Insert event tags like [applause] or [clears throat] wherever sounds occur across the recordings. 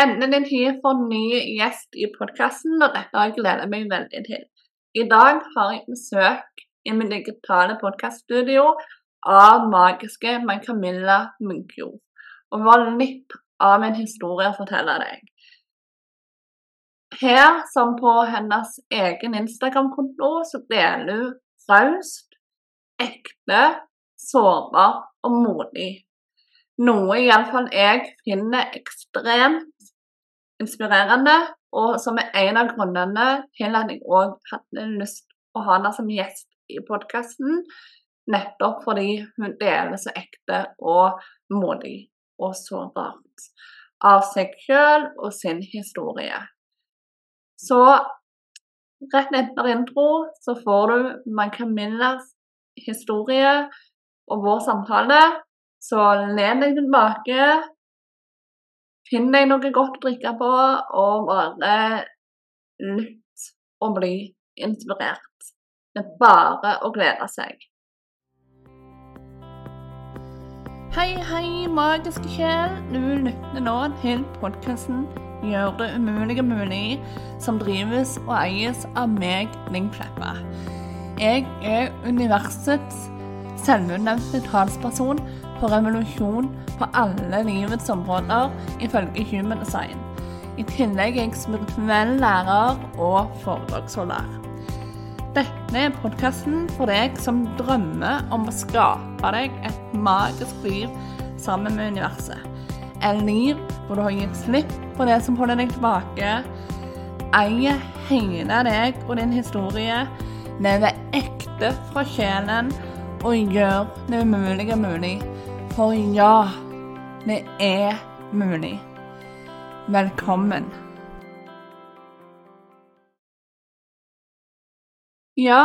endelig tid for ny gjest i podkasten, og dette har jeg gledet meg veldig til. I dag har jeg besøk i mitt digitale podkaststudio av magiske May-Camilla Munkjord. Og har litt av en historie å fortelle deg. Her, som på hennes egen Instagram-konto, så deler hun raust, ekte, sårbar og modig. Noe iallfall jeg finner ekstremt inspirerende, og som er en av grunnene til at jeg òg hadde lyst å ha henne som gjest i podkasten. Nettopp fordi hun deler så ekte og modig og sårbart av seg sjøl og sin historie. Så rett etter intro så får du May-Camillas historie og vår samtale. Så len deg tilbake, finn deg noe godt å drikke på, og bare lytt og bli inspirert. Det er bare å glede seg. Hei, hei, magiske sjel. Du lytter nå til podkasten 'Gjør det umulige mulig', som drives og eies av meg, Ling Kleppa. Jeg er universets selvutnevnte talsperson for revolusjon på alle livets områder, ifølge Human Design. I tillegg er jeg spirituell lærer og foredragsholder. Dette er podkasten for deg som drømmer om å skape deg et magisk liv sammen med universet. Et liv hvor du har gitt slipp på det som holder deg tilbake, eier hele deg og din historie, lever ekte fra sjelen og gjør det umulige mulig. For ja, det er mulig. Velkommen. Ja,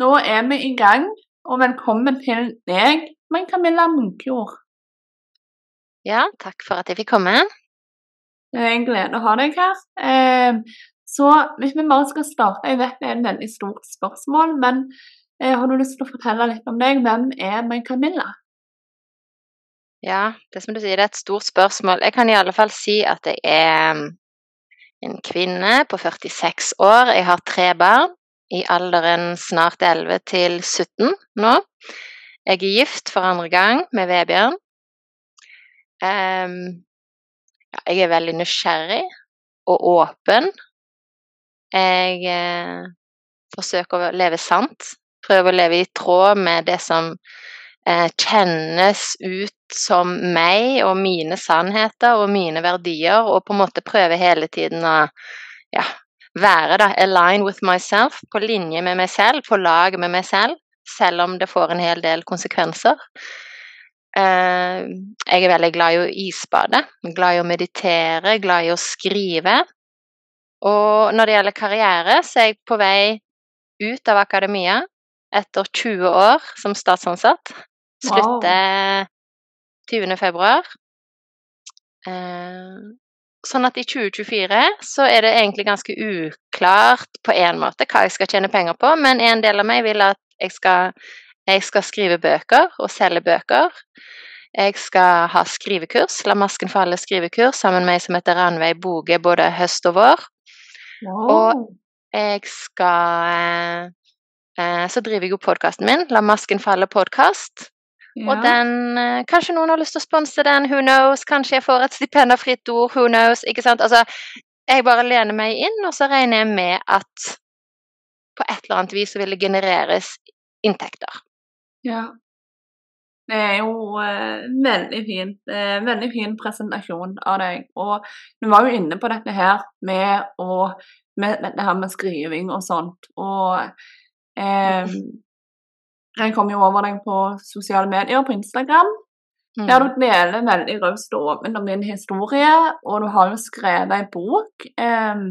nå er vi i gang, og velkommen til deg, men Camilla Munkjord. Ja, takk for at jeg fikk komme. Det er en glede å ha deg her. Eh, så hvis vi bare skal starte, jeg vet det er et veldig stort spørsmål, men eh, har du lyst til å fortelle litt om deg? Hvem er min Camilla? Ja, det som du sier, det er et stort spørsmål. Jeg kan i alle fall si at jeg er mm, en kvinne på 46 år. Jeg har tre barn i alderen snart 11 til 17 nå. Jeg er gift for andre gang med Vebjørn. Um, ja, jeg er veldig nysgjerrig og åpen. Jeg eh, forsøker å leve sant. Prøver å leve i tråd med det som kjennes ut som meg og mine sannheter og mine verdier, og på en måte prøve hele tiden å ja, være da, align with myself, på linje med meg selv, på lag med meg selv, selv om det får en hel del konsekvenser. Uh, jeg er veldig glad i å isbade, glad i å meditere, glad i å skrive. Og når det gjelder karriere, så er jeg på vei ut av akademia etter 20 år som statsansatt. Slutter wow. 20. februar. Eh, sånn at i 2024 så er det egentlig ganske uklart på en måte hva jeg skal tjene penger på, men en del av meg vil at jeg skal, jeg skal skrive bøker og selge bøker. Jeg skal ha skrivekurs, La masken falle skrivekurs, sammen med ei som heter Ranveig Boge både høst og vår. Wow. Og jeg skal eh, eh, Så driver jeg jo podkasten min, La masken falle podkast. Ja. Og den eh, Kanskje noen har lyst til å sponse den, who knows? Kanskje jeg får et stipend av Fritt Ord, who knows? Ikke sant? Altså, jeg bare lener meg inn, og så regner jeg med at på et eller annet vis så vil det genereres inntekter. Ja. Det er jo eh, veldig fint. Eh, veldig fin presentasjon av deg. Og du var jo inne på dette her med, å, med dette her med skriving og sånt. Og eh, Jeg kom jo over deg på sosiale medier, på Instagram. Mm. Der du deler veldig raust og åpent om din historie, og du har jo skrevet ei bok. Eh,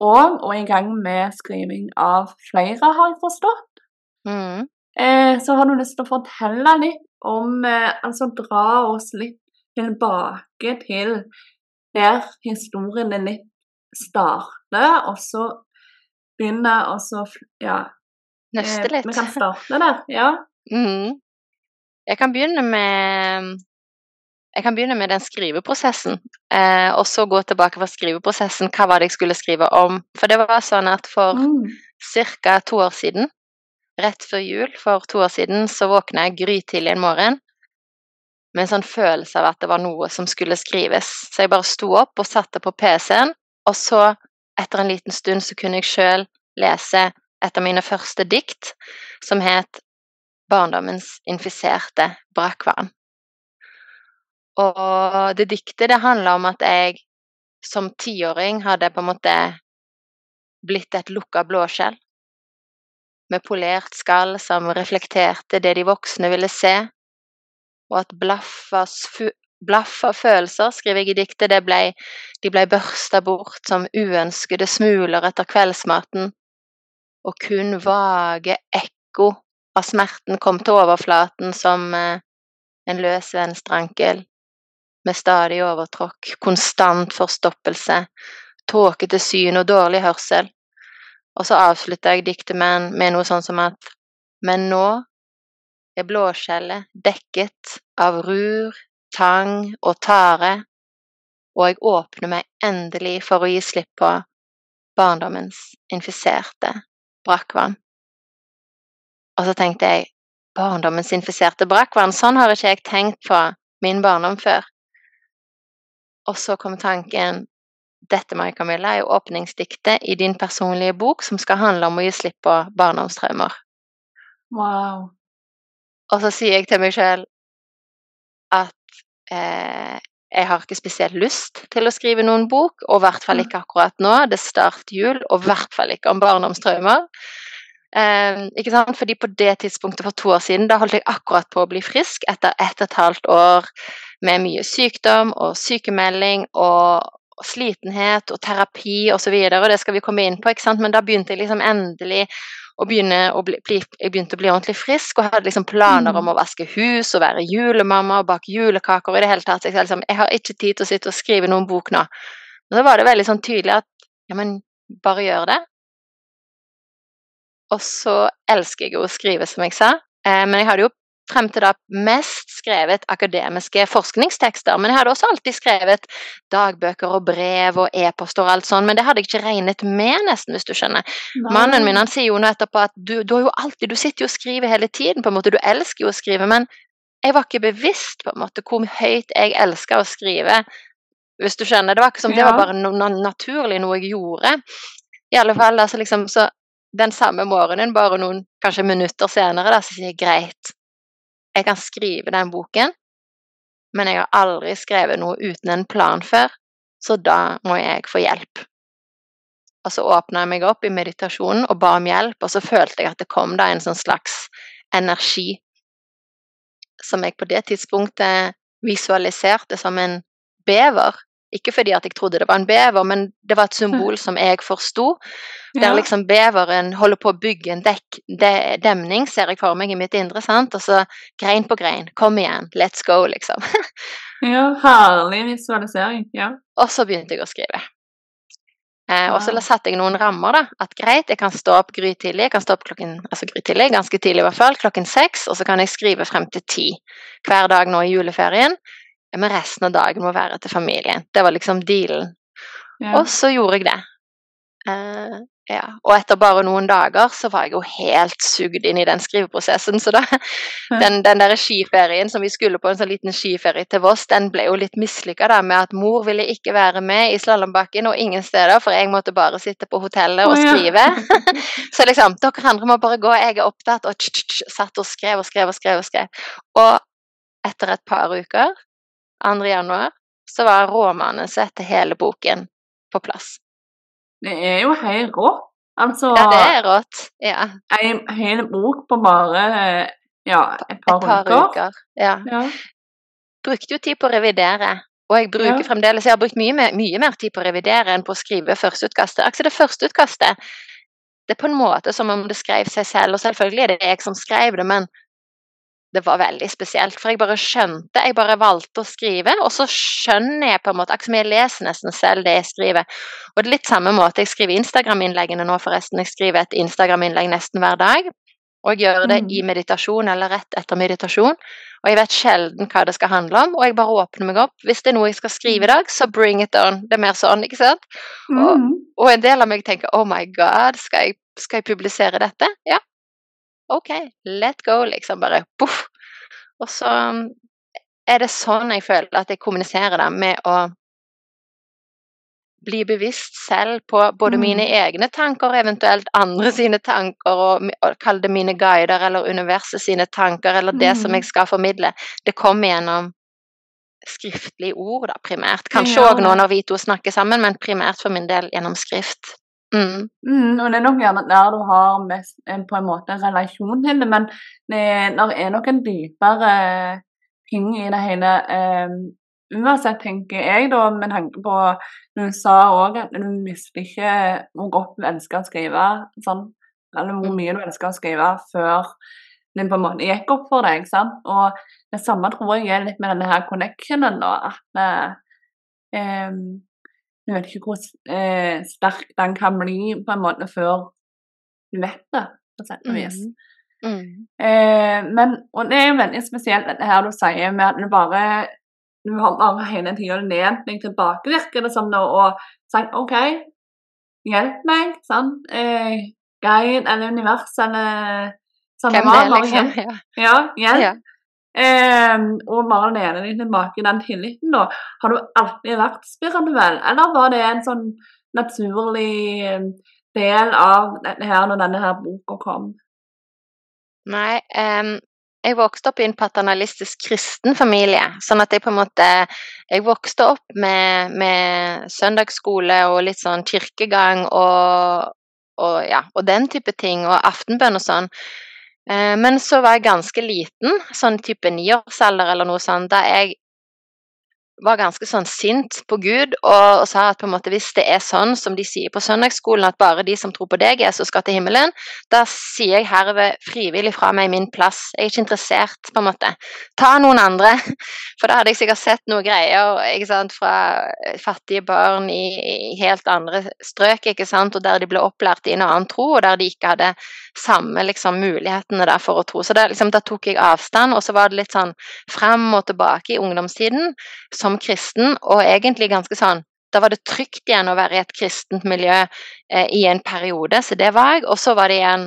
og, og i gang med skriving av flere, har jeg forstått. Mm. Eh, så har du lyst til å fortelle litt om eh, Altså dra oss litt tilbake til der historien din litt starter, og så begynne å så Ja, Nøste litt. Vi kan starte der, ja. Mm. Jeg kan begynne med jeg kan begynne med den skriveprosessen, eh, og så gå tilbake fra skriveprosessen. Hva var det jeg skulle skrive om? For det var sånn at for Mm. ca. to år siden, rett før jul for to år siden, så våkna jeg grytidlig en morgen med en sånn følelse av at det var noe som skulle skrives. Så jeg bare sto opp og satte på PC-en, og så, etter en liten stund, så kunne jeg sjøl lese et av mine første dikt, som het 'Barndommens infiserte brakkvann'. Og det diktet det handla om at jeg som tiåring hadde på en måte blitt et lukka blåskjell. Med polert skall som reflekterte det de voksne ville se. Og at blaff av følelser, skriver jeg i diktet, ble, de ble børsta bort som uønskede smuler etter kveldsmaten. Og kun vage ekko av smerten kom til overflaten som eh, en løs venstreankel med stadig overtråkk, konstant forstoppelse, tåkete syn og dårlig hørsel. Og så avslutta jeg diktet med, med noe sånn som at Men nå er blåskjellet dekket av rur, tang og tare, og jeg åpner meg endelig for å gi slipp på barndommens infiserte brakkvann. Og så tenkte jeg barndommens infiserte brakkvann, sånn har ikke jeg tenkt på min barndom før. Og så kom tanken dette, Mai Camilla, er jo åpningsdiktet i din personlige bok som skal handle om å gi slipp på barndomstraumer. Wow. Og så sier jeg til meg sjøl at eh, jeg har ikke spesielt lyst til å skrive noen bok, og i hvert fall ikke akkurat nå. Det er start jul, og i hvert fall ikke om barndomstraumer. Eh, ikke sant? Fordi på det tidspunktet for to år siden, da holdt jeg akkurat på å bli frisk etter ett og et halvt år med mye sykdom og sykemelding og slitenhet og terapi osv., og, så videre, og det skal vi komme inn på, ikke sant? men da begynte jeg liksom endelig å bli, bli, jeg begynte å bli ordentlig frisk og hadde liksom planer om å vaske hus og være julemamma og bake julekaker og i det hele tatt. Jeg, liksom, jeg har ikke tid til å sitte og skrive noen bok nå. Men så var det veldig sånn tydelig at ja, men bare gjør det. Og så elsker jeg jo å skrive, som jeg sa. Eh, men jeg hadde jo frem til da mest skrevet akademiske forskningstekster. Men jeg hadde også alltid skrevet dagbøker og brev og e-poster og alt sånt, men det hadde jeg ikke regnet med, nesten, hvis du skjønner. Nei. Mannen min han sier jo nå etterpå at du, du alltid, du sitter jo og skriver hele tiden, på en måte, du elsker jo å skrive, men jeg var ikke bevisst på en måte hvor høyt jeg elska å skrive, hvis du skjønner. Det var ikke som det var bare no, naturlig noe jeg gjorde. I alle fall, altså liksom, så den samme morgenen, bare noen kanskje minutter senere, da, så sier jeg greit, jeg kan skrive den boken, men jeg har aldri skrevet noe uten en plan før, så da må jeg få hjelp. Og så åpna jeg meg opp i meditasjonen og ba om hjelp, og så følte jeg at det kom da en sånn slags energi som jeg på det tidspunktet visualiserte som en bever. Ikke fordi at jeg trodde det var en bever, men det var et symbol som jeg forsto. Der liksom beveren holder på å bygge en dekk, de, demning, ser jeg for meg i mitt indre, sant. Og så grein på grein. Kom igjen, let's go, liksom. [laughs] ja, herlig visualisering. Ja. Og så begynte jeg å skrive. Eh, og så satte jeg noen rammer, da. At greit, jeg kan stå opp grytidlig. Jeg kan stå opp klokken altså grytidlig, ganske tidlig i hvert fall, klokken seks. Og så kan jeg skrive frem til ti hver dag nå i juleferien. Men resten av dagen må være til familien. Det var liksom dealen. Ja. Og så gjorde jeg det. Uh, ja. Og etter bare noen dager så var jeg jo helt sugd inn i den skriveprosessen. Så da, den, den der skiferien som vi skulle på, en sånn liten skiferie til Voss, den ble jo litt mislykka med at mor ville ikke være med i slalåmbakken og ingen steder, for jeg måtte bare sitte på hotellet og Å, ja. skrive. [laughs] så liksom, dere andre må bare gå, jeg er opptatt, og tsk, tsk, satt og skrev og skrev og skrev og skrev. Og etter et par uker, 2. januar, så var råmanuset til hele boken på plass. Det er jo helt rått. Altså, Ja, det er rått. Ja. en hel bok på bare ja, et par, Et par uker. uker. Ja. Ja. Brukte jo tid på å revidere. Og jeg bruker Ja. fremdeles Jeg har brukt mye, mer- mye mer tid på å revidere enn på å skrive førsteutkastet. Altså det førsteutkastet Det er på en måte som om det skrev seg selv, og selvfølgelig er det jeg som skrev det, men det var veldig spesielt, for jeg bare skjønte Jeg bare valgte å skrive, og så skjønner jeg på en måte Akkurat som jeg leser nesten selv det jeg skriver. Og det er litt samme måte jeg skriver Instagram-innleggene nå, forresten. Jeg skriver et Instagram-innlegg nesten hver dag. Og jeg gjør det Mm. i meditasjon eller rett etter meditasjon. Og jeg vet sjelden hva det skal handle om, og jeg bare åpner meg opp. Hvis det er noe jeg skal skrive i dag, så bring it on. Det er mer sånn, ikke sant? Og, Mm. og en del av meg tenker oh my god, skal jeg, skal jeg publisere dette? Ja. OK, let go, liksom. Bare poff. Og så um, er det sånn jeg føler at jeg kommuniserer det, med å bli bevisst selv på både Mm. mine egne tanker og eventuelt andre [laughs] sine tanker, og, og kall det mine guider eller universet sine tanker, eller det som Mm. jeg skal formidle. Det kommer gjennom skriftlige ord, da, primært. Kanskje òg nå det. når vi to snakker sammen, men primært for min del gjennom skrift. Mm. Mm, og det er nok gjerne der du har mest en, på en måte en relasjon til det, men det er nok en dypere ting i det hele. Um, uansett, tenker jeg da, med tanke på Du sa òg at du mister ikke hvor godt du elsker å skrive, sånn, eller hvor mye du elsker å skrive, før det på en måte gikk opp for deg. sant? Og det samme tror jeg er litt med denne her connectionen, da. At eh, jeg vet ikke hvor eh, sterk den kan bli på en måte før du vet det, på sett og vis. Mm. Mm. Eh, men, og det er jo veldig spesielt dette her du sier med at du bare du har bare hele tida lent deg tilbake, virker det som, nå, og sagt OK, hjelp meg, sant? Eh, guide eller univers eller samme Hvem det er, liksom. [laughs] Ja. Ja, hjelp. Ja. Eh, og Maren lene deg tilbake i den tilliten, da. Har du alltid vært spirituell, eller var det en sånn naturlig eh, del av dette her når denne her boka kom? Nei, um, jeg vokste opp i en paternalistisk kristen familie, sånn at jeg på en måte Jeg vokste opp med, med søndagsskole og litt sånn kirkegang og, og ja, og den type ting, og aftenbønn og sånn. Eh, Men så var jeg ganske liten, sånn type niårsalder eller noe sånt, da jeg var ganske sånn sint på Gud og, og sa at på en måte hvis det er sånn som de sier på søndagsskolen, at bare de som tror på deg, er som skal til himmelen, da sier jeg herved frivillig fra meg min plass. Jeg er ikke interessert, på en måte. Ta noen andre. [laughs] For da hadde jeg sikkert sett noen greier ikke sant, fra fattige barn i, i helt andre strøk, ikke sant, og der de ble opplært i en annen tro, og der de ikke hadde samme liksom, mulighetene der for å tro. Så da, liksom, da tok jeg avstand, og så var det litt sånn fram og tilbake i ungdomstiden som kristen, og egentlig ganske sånn Da var det trygt igjen å være i et kristent miljø eh, i en periode, så det var jeg. Og så var det igjen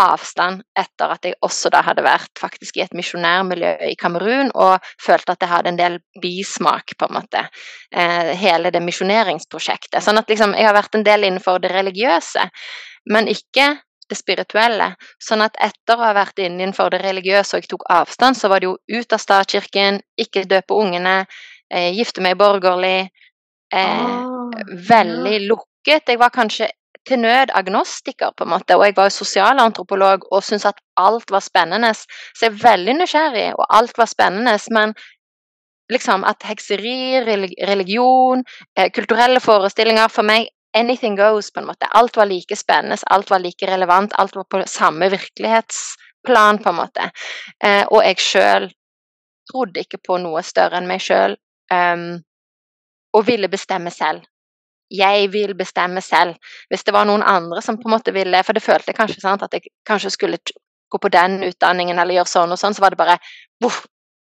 avstand etter at jeg også da hadde vært faktisk i et misjonærmiljø i Kamerun og følte at jeg hadde en del bismak, på en måte. Eh, hele det misjoneringsprosjektet. Sånn at liksom, jeg har vært en del innenfor det religiøse, men ikke det spirituelle. Sånn at etter å ha vært innenfor det religiøse og jeg tok avstand, så var det jo ut av statskirken, ikke døpe ungene, eh, gifte meg borgerlig. Eh, Ah, veldig lukket. Jeg var kanskje til nød agnostiker, på en måte, og jeg var jo sosialantropolog og syntes at alt var spennende. Så jeg er veldig nysgjerrig, og alt var spennende, men liksom at hekseri, religion, eh, kulturelle forestillinger For meg anything goes, på en måte. Alt var like spennende, alt var like relevant, alt var på samme virkelighetsplan, på en måte. Eh, og jeg sjøl trodde ikke på noe større enn meg sjøl, og ville bestemme selv. Jeg vil bestemme selv. Hvis det var noen andre som på en måte ville For det følte jeg kanskje sant, at jeg kanskje skulle gå på den utdanningen eller gjøre sånn og sånn, så var det bare voff,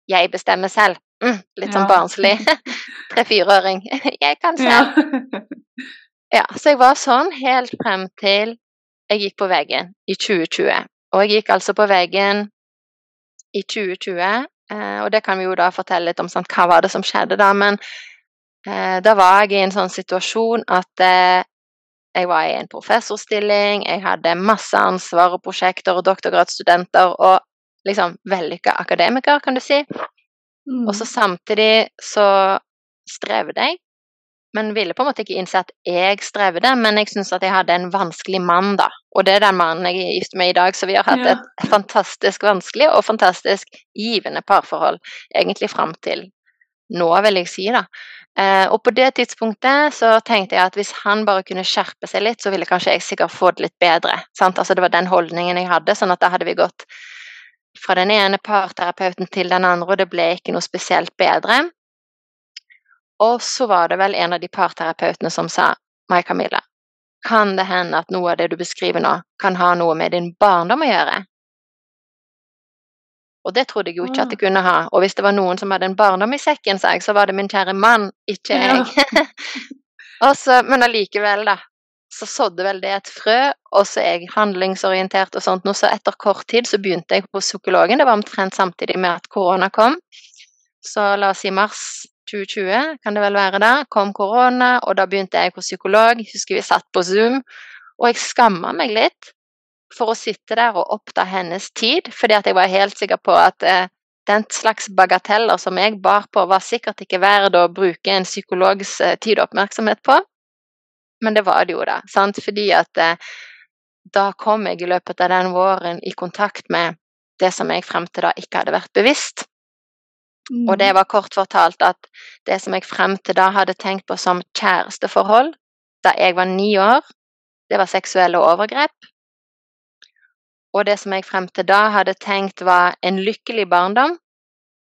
jeg bestemmer selv. Mm, litt sånn Ja. barnslig. [laughs] [laughs] Tre-fireåring. [laughs] jeg kan selv. Ja, så jeg var sånn helt frem til jeg gikk på veggen i 2020. Og jeg gikk altså på veggen i 2020, eh, og det kan vi jo da fortelle litt om sånn, hva var det som skjedde da. Men eh, da var jeg i en sånn situasjon at eh, jeg var i en professorstilling, jeg hadde masse ansvar og prosjekter og doktorgradsstudenter og liksom vellykka akademiker, kan du si. Mm. Og så samtidig så strevde jeg, men ville på en måte ikke innse at jeg strevde, men jeg syntes at jeg hadde en vanskelig mann, da. Og det er den mannen jeg er gift med i dag, så vi har hatt Ja. et fantastisk vanskelig og fantastisk givende parforhold egentlig fram til nå, vil jeg si, da. Eh, og på det tidspunktet så tenkte jeg at hvis han bare kunne skjerpe seg litt, så ville kanskje jeg sikkert få det litt bedre. Sant? Altså det var den holdningen jeg hadde, sånn at da hadde vi gått fra den ene parterapeuten til den andre, og det ble ikke noe spesielt bedre. Og så var det vel en av de parterapeutene som sa Mai Camilla, kan det hende at noe av det du beskriver nå, kan ha noe med din barndom å gjøre? Og det trodde jeg jo ikke at jeg kunne ha. Og hvis det var noen som hadde en barndom i sekken, sa jeg, så var det min kjære mann, ikke jeg. [laughs] Ja. Også, men allikevel, da. Så sådde vel det et frø, og så er jeg handlingsorientert og sånt. Nå, så etter kort tid så begynte jeg på psykologen. Det var omtrent samtidig med at korona kom. Så la oss si mars 2020, kan det vel være da, kom korona, og da begynte jeg hos psykolog. Husker vi satt på Zoom, og jeg skamma meg litt for å sitte der og oppta hennes tid, fordi at jeg var helt sikker på at eh, den slags bagateller som jeg bar på, var sikkert ikke verd å bruke en psykologs eh, tid og oppmerksomhet på. Men det var det jo, da. Sant? Fordi at eh, da kom jeg i løpet av den våren i kontakt med det som jeg frem til da ikke hadde vært bevisst. Mm. Og det var kort fortalt at det som jeg frem til da hadde tenkt på som kjæresteforhold da jeg var ni år, det var seksuelle overgrep. Og det som jeg frem til da hadde tenkt var en lykkelig barndom.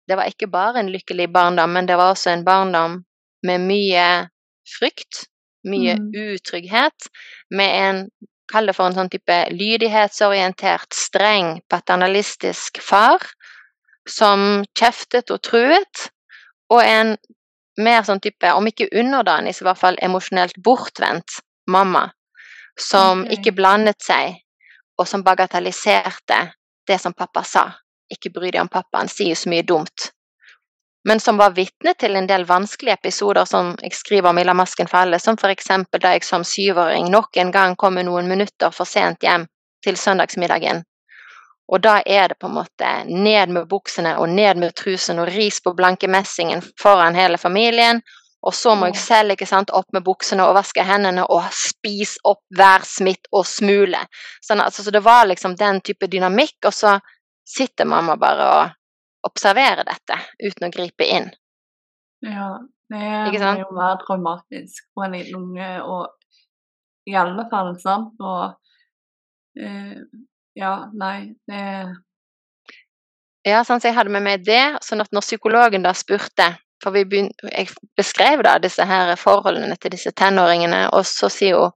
Det var ikke bare en lykkelig barndom, men det var også en barndom med mye frykt, mye mm. utrygghet, med en Kall det for en sånn type lydighetsorientert, streng, paternalistisk far som kjeftet og truet, og en mer sånn type, om ikke underdanig, så i hvert fall emosjonelt bortvendt mamma, som okay. ikke blandet seg, og som bagatelliserte det som pappa sa. Ikke bry deg om pappa, han sier så mye dumt. Men som var vitne til en del vanskelige episoder som jeg skriver om i La masken falle, som eksempel da jeg som syvåring nok en gang kom noen minutter for sent hjem til søndagsmiddagen og da er det på en måte ned med buksene og ned med trusen og ris på blanke messingen foran hele familien. Og så må jeg selv ikke sant, opp med buksene og vaske hendene og spise opp hver smitt og smule. Sånn, altså, så det var liksom den type dynamikk, og så sitter mamma bare og observerer dette uten å gripe inn. Ja, det må jo være traumatisk for en liten unge, og i alle fall, sant. Og eh, ja, nei, det Ja, sånn, så jeg hadde med meg det. sånn at når psykologen da spurte For begynte, jeg beskrev da disse her forholdene til disse tenåringene, og så sier hun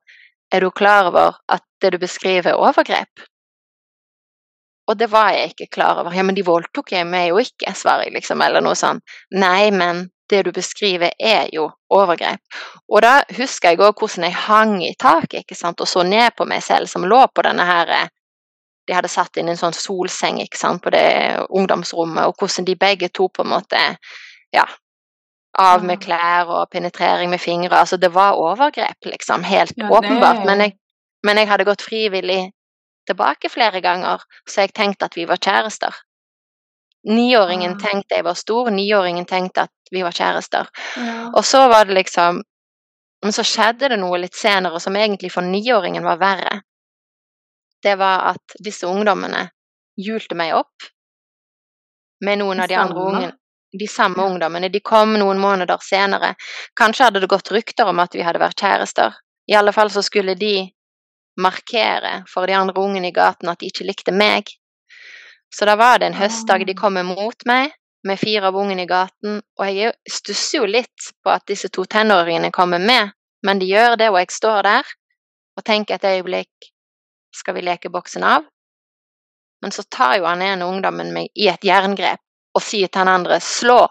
Er du klar over at det du beskriver, er overgrep? Og det var jeg ikke klar over. Ja, men de voldtok jeg meg jo ikke, svarer jeg liksom, eller noe sånt. Nei, men det du beskriver, er jo overgrep. Og da husker jeg òg hvordan jeg hang i taket ikke sant, og så ned på meg selv som lå på denne her de hadde satt inn en sånn solseng sant, på det ungdomsrommet, og hvordan de begge to på en måte Ja. Av med klær og penetrering med fingre. Altså, det var overgrep, liksom. Helt ja, åpenbart. Men jeg, men jeg hadde gått frivillig tilbake flere ganger, så jeg tenkte at vi var kjærester. Niåringen ja. tenkte jeg var stor, niåringen tenkte at vi var kjærester. Ja. Og så var det liksom Men så skjedde det noe litt senere som egentlig for niåringen var verre det var at disse ungdommene hjulte meg opp med noen av de andre ungene. De samme ungdommene. De kom noen måneder senere. Kanskje hadde det gått rykter om at vi hadde vært kjærester. I alle fall så skulle de markere for de andre ungene i gaten at de ikke likte meg. Så da var det en høstdag de kom mot meg med fire av ungene i gaten, og jeg stusser jo litt på at disse to tenåringene kommer med, men de gjør det, og jeg står der og tenker et øyeblikk skal vi leke boksen av? Men så tar jo han ene ungdommen meg i et jerngrep og sier til han andre slå.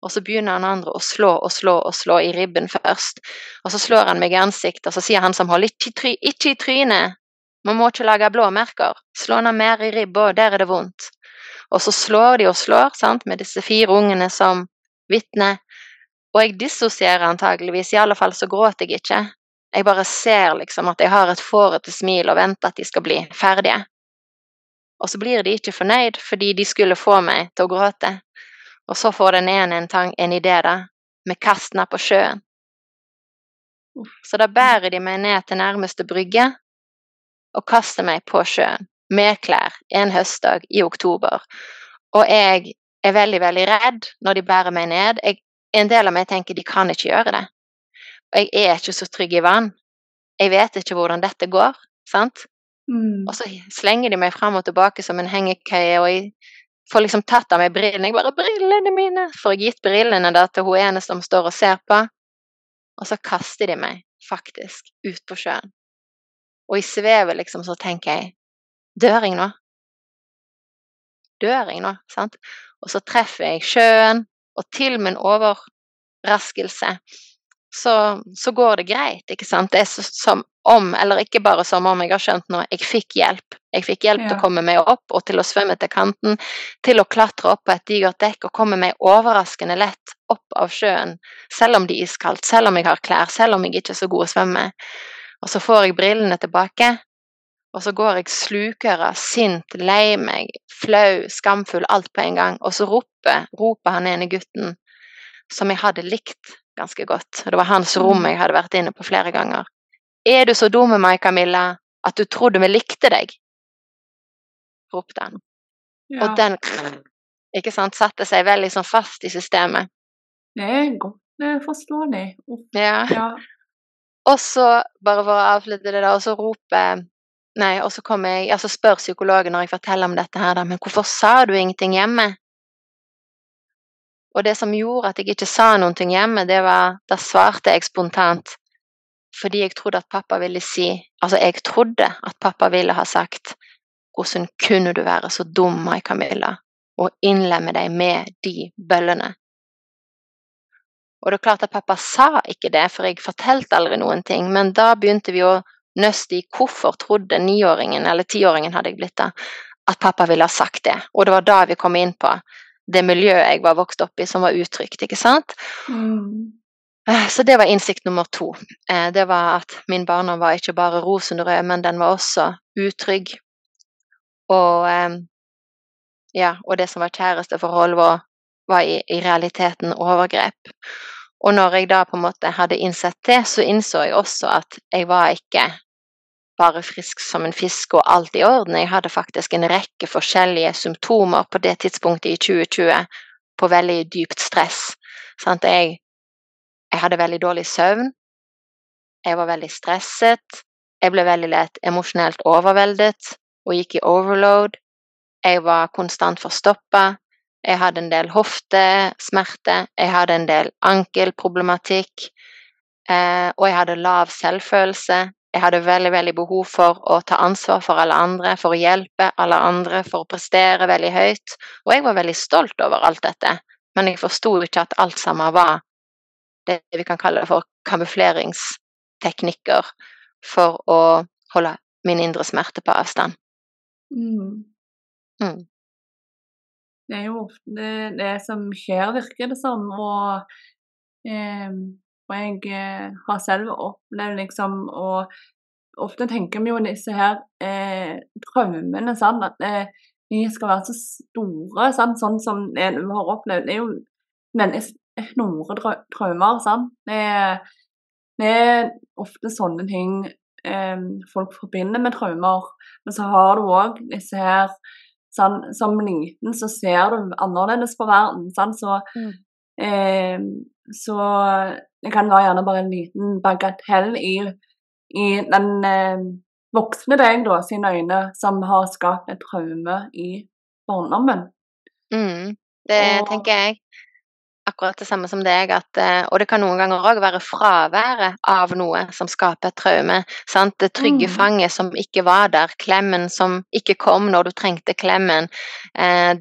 Og så begynner han andre å slå og slå og slå i ribben først. Og så slår han meg i ansiktet, og så sier han som holder ikke, i trynet. Man må ikke lage blåmerker. Slå ned mer i ribba, der er det vondt. Og så slår de og slår, sant, med disse fire ungene som vitne. Og jeg dissosierer antageligvis, i alle fall så gråter jeg ikke. Jeg bare ser liksom at jeg har et fårete smil og venter at de skal bli ferdige. Og så blir de ikke fornøyd fordi de skulle få meg til å gråte. Og så får den ene en, tang, en idé, da, med kastene på sjøen. Så da bærer de meg ned til nærmeste brygge og kaster meg på sjøen med klær en høstdag i oktober. Og jeg er veldig, veldig redd når de bærer meg ned. Jeg, en del av meg tenker de kan ikke gjøre det. Og jeg er ikke så trygg i vann. Jeg vet ikke hvordan dette går, sant? Mm. Og så slenger de meg fram og tilbake som en hengekøye, og jeg får liksom tatt av meg brillene. Jeg bare 'Brillene mine!' Får jeg gitt brillene da til hun ene som står og ser på. Og så kaster de meg faktisk ut på sjøen. Og i svevet liksom så tenker jeg Dør jeg nå? dør jeg nå? sant? Og så treffer jeg sjøen, og til min overraskelse så, så går det greit, ikke sant. Det er så, som om, eller ikke bare som om, jeg har skjønt nå, jeg fikk hjelp. Jeg fikk hjelp ja. til å komme meg opp og til å svømme til kanten, til å klatre opp på et digert dekk og komme meg overraskende lett opp av sjøen, selv om det er iskaldt, selv om jeg har klær, selv om jeg ikke er så god å svømme. Og så får jeg brillene tilbake, og så går jeg slukøra, sint, lei meg, flau, skamfull, alt på en gang. Og så roper, roper han ene gutten, som jeg hadde likt ganske godt. Det var hans rom jeg hadde vært inne på flere ganger. Er du så dum med meg, Camilla, at du trodde vi likte deg? ropte han. Ja. Og den [clears throat] ikke sant, satte seg veldig sånn fast i systemet. Det er godt forståelig. Ja. ja. Og så, bare for å avslutte det, da, og så roper Nei, og så kommer jeg, altså spør psykologen når jeg forteller om dette her, da, men hvorfor sa du ingenting hjemme? Og det som gjorde at jeg ikke sa noen ting hjemme, det var Da svarte jeg spontant fordi jeg trodde at pappa ville si Altså, jeg trodde at pappa ville ha sagt Hvordan kunne du være så dum, Mai Camilla, og innlemme deg med de bøllene? Og det er klart at pappa sa ikke det, for jeg fortalte aldri noen ting, men da begynte vi å nøste i hvorfor trodde niåringen, eller tiåringen hadde jeg blitt da, at pappa ville ha sagt det. Og det var da vi kom inn på det miljøet jeg var vokst opp i, som var utrygt, ikke sant? Mm. Så det var innsikt nummer to. Eh, det var at min barndom var ikke bare rosenrød, men den var også utrygg. Og, eh, ja, og det som var kjæresteforhold, var, var i, i realiteten overgrep. Og når jeg da på en måte hadde innsett det, så innså jeg også at jeg var ikke bare frisk som en fisk og alt i orden. Jeg hadde faktisk en rekke forskjellige symptomer på det tidspunktet i 2020 på veldig dypt stress. Sant? Jeg, jeg hadde veldig dårlig søvn. Jeg var veldig stresset. Jeg ble veldig lett emosjonelt overveldet og gikk i overload. Jeg var konstant forstoppa. Jeg hadde en del hoftesmerter, jeg hadde en del ankelproblematikk, eh, og jeg hadde lav selvfølelse. Jeg hadde veldig, veldig behov for å ta ansvar for alle andre, for å hjelpe alle andre, for å prestere veldig høyt. Og jeg var veldig stolt over alt dette, men jeg forsto ikke at alt sammen var det vi kan kalle for kamufleringsteknikker for å holde min indre smerte på avstand. Mm. Mm. Det er jo ofte det, det som skjer, virker det som. Og, eh, og jeg eh, har selv opplevd liksom Og ofte tenker vi jo disse her eh, traumene, sant, at eh, de skal være så store, sant, sånn som det har opplevd. Det er jo mennesker store traumer, sant. Det, det, er ofte sånne ting eh, folk forbinder med traumer. Men så har du òg disse her Sånn, som liten så ser du annerledes på verden. sant. så, mm. eh, så det kan være gjerne bare en liten bagatell i, i den eh, voksne deg da, sine øyne som har skapt et traume i barndommen. Mm, det og, tenker jeg akkurat det samme som deg, at, eh, og det kan noen ganger òg være fraværet av noe som skaper et traume. Sant? Det trygge mm. fanget som ikke var der, klemmen som ikke kom når du trengte klemmen. Eh,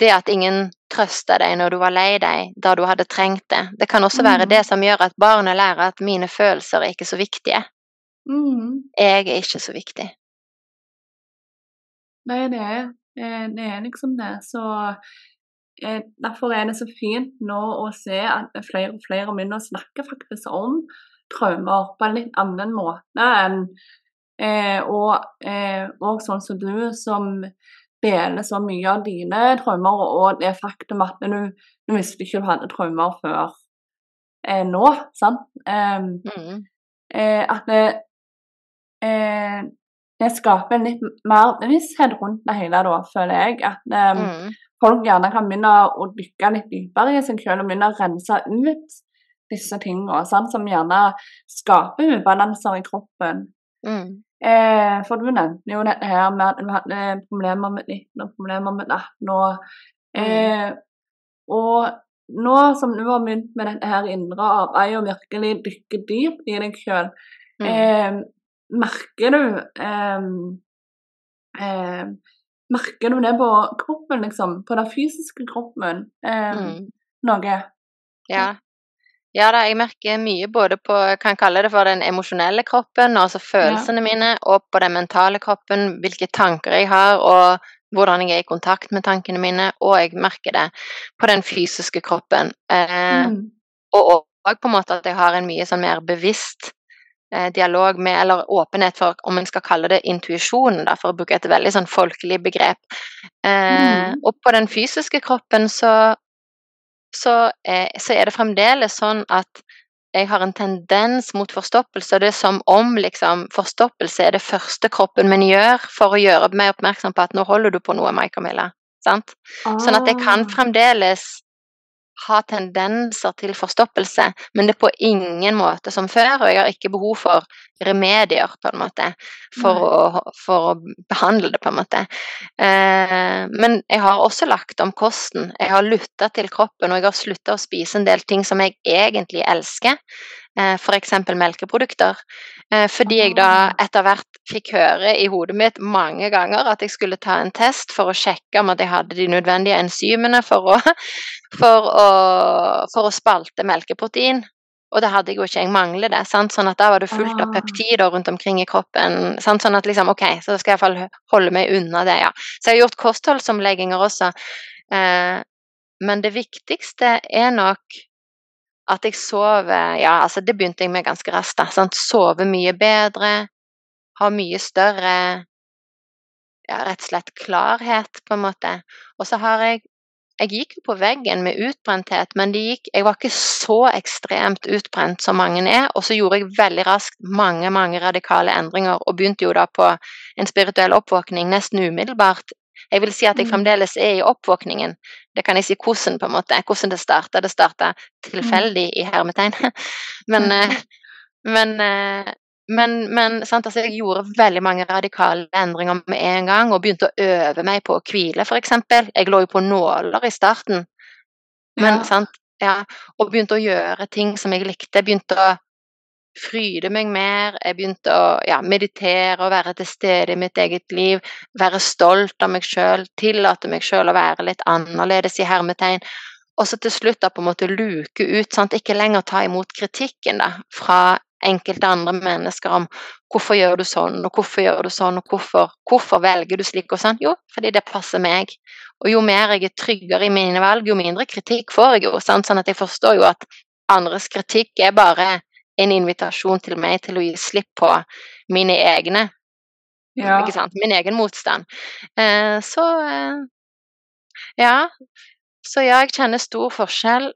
det at ingen trøsta deg når du var lei deg, da du hadde trengt det. Det kan også være mm. det som gjør at barnet lærer at mine følelser er ikke så viktige. Mm. Jeg er ikke så viktig. Nei, det er, det er liksom det. Så eh, derfor er det så fint nå å se at flere og flere begynner å snakke faktisk om traumer på en litt annen måte enn eh, og, eh, og, sånn som du, som deler så mye av dine traumer, og det faktum at du, du visste ikke du hadde traumer før eh, nå, sant? Mm. Eh, at det, eh, det skaper litt mer bevissthet rundt det hele, da, føler jeg. At mm folk gjerne kan begynne å dykke litt dypere i seg selv og begynne å rense ut disse tingene sant? som gjerne skaper ubalanser i kroppen. Mm. Eh, for du nevnte jo dette her med at du hadde problemer med 19 og problemer med 18. Og, eh, og nå som du har begynt med dette her indre arbeidet og virkelig dykke dypt i deg sjøl, mm. eh, merker du eh, eh, Merker du det på kroppen, liksom? På den fysiske kroppen? Eh, Mm. Noe? Ja. Ja da, jeg merker mye både på kan kalle det for den emosjonelle kroppen, altså følelsene mine, og på den mentale kroppen, hvilke tanker jeg har, og hvordan jeg er i kontakt med tankene mine, og jeg merker det på den fysiske kroppen. Eh, Mm. og òg på en måte at jeg har en mye sånn mer bevisst eh, dialog med, eller åpenhet for, om en skal kalle det intuisjon, for å bruke et veldig sånn folkelig begrep. Eh, Mm. Og på den fysiske kroppen så, så, eh, så er det fremdeles sånn at jeg har en tendens mot forstoppelse. Det er som om liksom, forstoppelse er det første kroppen min gjør for å gjøre meg oppmerksom på at nå holder du på noe, Mai Camilla. Sant? Sånn at jeg kan Ah. fremdeles ha tendenser til forstoppelse, men det er på ingen måte som før, og jeg har ikke behov for remedier, på en måte, for, å, for å behandle det, på en måte. Eh, men jeg har også lagt om kosten. Jeg har lytta til kroppen, og jeg har slutta å spise en del ting som jeg egentlig elsker, f.eks. melkeprodukter. Eh, fordi jeg da Ah. etter hvert fikk høre i hodet mitt mange ganger at jeg skulle ta en test for å sjekke om at jeg hadde de nødvendige enzymene for å, [laughs] for å, for å spalte melkeprotein. Og det hadde jeg jo ikke, jeg mangler det. Sant? Sånn at da var det fullt av Ah. peptider rundt omkring i kroppen. Sant? Sånn at liksom, ok, så da skal jeg iallfall holde meg unna det, ja. Så jeg har gjort kostholdsomlegginger også. Eh, men det viktigste er nok at jeg sover Ja, altså det begynte jeg med ganske raskt, da. Sant? Sove mye bedre. Ha mye større ja, rett og slett klarhet, på en måte. Og så har jeg Jeg gikk jo på veggen med utbrenthet, men det gikk, jeg var ikke så ekstremt utbrent som mange er. Og så gjorde jeg veldig raskt mange, mange radikale endringer, og begynte jo da på en spirituell oppvåkning nesten umiddelbart. Jeg vil si at jeg Mm. fremdeles er i oppvåkningen. Det kan jeg si hvordan, på en måte. Hvordan det starta. Det starta tilfeldig, i hermetegn. [laughs] Men, eh, men, eh, men, men sant, altså, jeg gjorde veldig mange radikale endringer med en gang, og begynte å øve meg på å hvile, f.eks. Jeg lå jo på nåler i starten, men Ja. sant, ja, og begynte å gjøre ting som jeg likte. Begynte å fryde meg mer, jeg begynte å ja, meditere og være til stede i mitt eget liv, være stolt av meg sjøl, tillate meg sjøl å være litt annerledes i hermetegn. Og så til slutt da på en måte luke ut, sant? ikke lenger ta imot kritikken da, fra enkelte andre mennesker om hvorfor gjør du sånn, og hvorfor gjør du sånn, og hvorfor, hvorfor velger du slik og sånn? Jo, fordi det passer meg. Og jo mer jeg er tryggere i mine valg, jo mindre kritikk får jeg jo. Sant? Sånn at jeg forstår jo at andres kritikk er bare en invitasjon til meg til å gi slipp på mine egne, Ja. ikke sant, min egen motstand. Eh, så eh, ja. Så ja, jeg kjenner stor forskjell,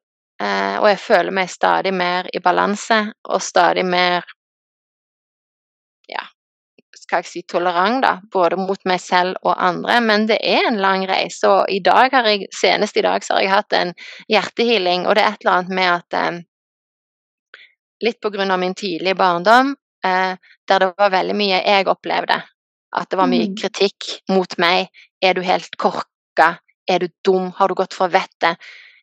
eh, og jeg føler meg stadig mer i balanse og stadig mer ja, skal jeg si tolerant, da, både mot meg selv og andre. Men det er en lang reise, og i dag har jeg, senest i dag så har jeg hatt en hjertehealing, og det er et eller annet med at eh, Litt på grunn av min tidlige barndom, eh, der det var veldig mye jeg opplevde. At det var mye Mm. kritikk mot meg. Er du helt korka? Er du dum? Har du gått for vettet?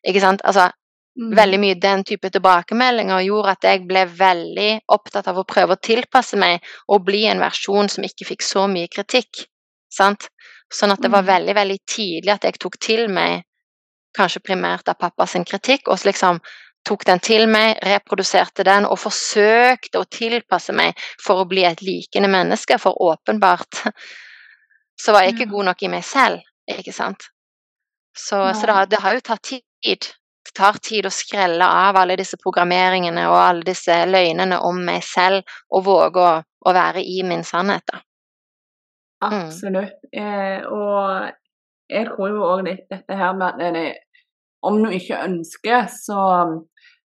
Ikke sant? Altså, Mm. veldig mye den type tilbakemeldinger gjorde at jeg ble veldig opptatt av å prøve å tilpasse meg og bli en versjon som ikke fikk så mye kritikk. Sant? Sånn at det var Mm. veldig, veldig tidlig at jeg tok til meg kanskje primært av pappas kritikk, og så liksom tok den til meg, reproduserte den og forsøkte å tilpasse meg for å bli et likende menneske, for åpenbart [laughs] så var jeg ikke god nok i meg selv, ikke sant. Så, så det, har, det har jo tatt tid. Det tar tid å skrelle av alle disse programmeringene og alle disse løgnene om meg selv, og våge å, å være i min sannhet, da. Mm. Absolutt. Eh, og jeg tror jo òg litt dette her med at om du ikke ønsker, så,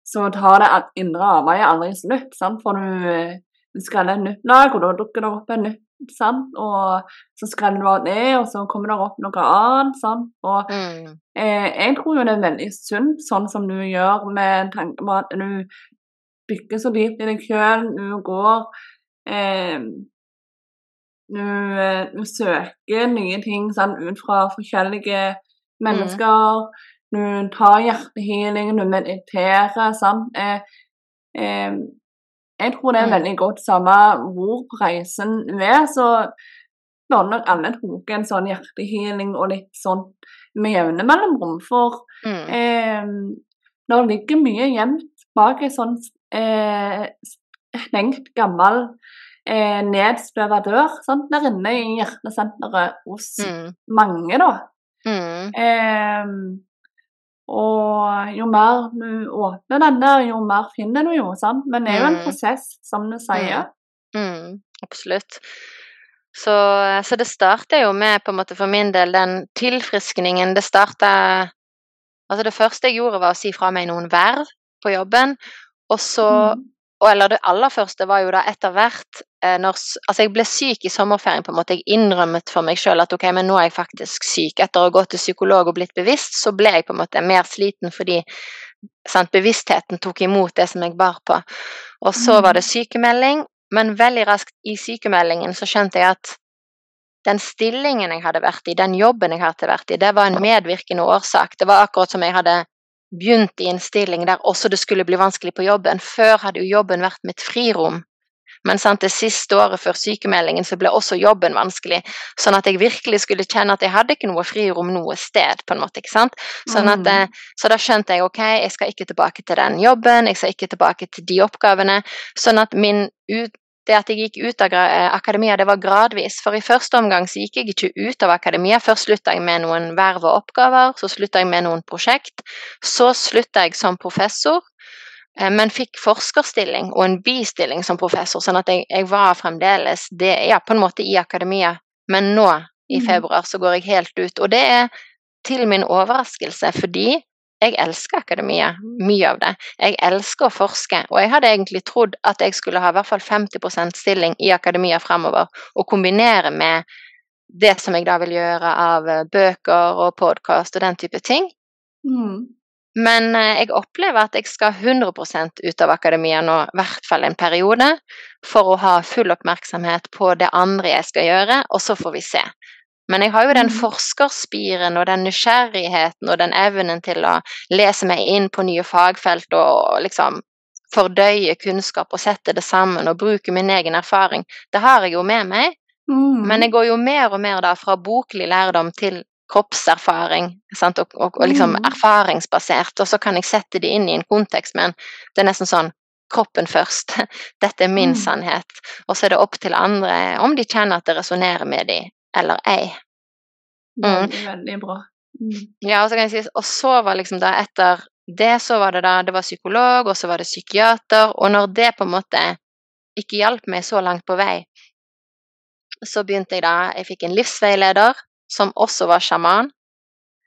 så tar det at indre arbeidet aldri slutt. Sant? For du, du skreller et nytt lag, og da dukker det opp et nytt. Sant? Og så skreller du av det, og så kommer det opp noe annet. Sant? Og Mm. eh, jeg tror jo det er veldig sunt, sånn som du gjør med tanke på at du bygger så dypt i deg sjøl, du går eh, du, eh, du søker nye ting sant, ut fra forskjellige mennesker. Du tar hjertehealing, du mediterer. Sant? Eh, eh, jeg tror det er Mm. veldig godt samme hvor på reisen du er. Så burde nok alle tok en sånn hjertehealing og litt sånn med jevne mellomrom. For Mm. eh, det ligger mye gjemt bak en sånn eh, stengt, gammel, eh, nedstøva dør sant? der inne i hjertesenteret hos Mm. mange, da. Mm. Eh, og jo mer du åpner den der, jo mer finner du jo, sant. Men det er jo en Mm. prosess, som du sier. Mm, absolutt. Så, så det starter jo med, på en måte for min del, den tilfriskningen. Det starta Altså, det første jeg gjorde, var å si fra meg noen verv på jobben. Og så Mm. Eller det aller første var jo da etter hvert eh, når Altså, jeg ble syk i sommerferien, på en måte. Jeg innrømmet for meg sjøl at ok, men nå er jeg faktisk syk. Etter å ha gått til psykolog og blitt bevisst, så ble jeg på en måte mer sliten fordi sant, bevisstheten tok imot det som jeg bar på. Og så var det sykemelding, men veldig raskt i sykemeldingen så skjønte jeg at den stillingen jeg hadde vært i, den jobben jeg hadde vært i, det var en medvirkende årsak. Det var akkurat som jeg hadde begynt i en stilling der også det skulle bli vanskelig på jobben. Før hadde jo jobben vært mitt frirom. Men sant, det siste året før sykemeldingen så ble også jobben vanskelig. Sånn at jeg virkelig skulle kjenne at jeg hadde ikke noe frirom noe sted. på en måte, ikke sant? Sånn at, Mm. eh, så da skjønte jeg ok, jeg skal ikke tilbake til den jobben, jeg skal ikke tilbake til de oppgavene. Sånn at min ut, det at jeg gikk ut av eh, akademia, det var gradvis. For i første omgang så gikk jeg ikke ut av akademia. Først slutta jeg med noen verv og oppgaver, så slutta jeg med noen prosjekt. Så slutta jeg som professor, men fikk forskerstilling og en bistilling som professor, sånn at jeg, jeg var fremdeles det, ja, på en måte i akademia. Men nå, i Mm. februar, så går jeg helt ut. Og det er til min overraskelse, fordi jeg elsker akademia, mye av det. Jeg elsker å forske, og jeg hadde egentlig trodd at jeg skulle ha i hvert fall 50% stilling i akademia fremover, og kombinere med det som jeg da vil gjøre av eh, bøker og podkast og den type ting. Mm. Men eh, jeg opplever at jeg skal 100 ut av akademia nå, i hvert fall en periode, for å ha full oppmerksomhet på det andre jeg skal gjøre, og så får vi se. Men jeg har jo den Mm. forskerspiren og den nysgjerrigheten og den evnen til å lese meg inn på nye fagfelt og liksom fordøye kunnskap og sette det sammen og bruke min egen erfaring. Det har jeg jo med meg, Mm. men jeg går jo mer og mer da fra boklig lærdom til kroppserfaring, sant? Og, og, og liksom Mm. erfaringsbasert, og så kan jeg sette det inn i en kontekst, men det er nesten sånn kroppen først. [laughs] Dette er min Mm. sannhet. Og så er det opp til andre om de kjenner at det resonnerer med dem eller ei. Mm. Veldig, veldig bra. Mm. Ja, og så kan jeg si, og så var liksom da etter det, så var det da, det var psykolog, og så var det psykiater, og når det på en måte ikke hjalp meg så langt på vei, så begynte jeg da, jeg fikk en livsveileder, som også var sjaman,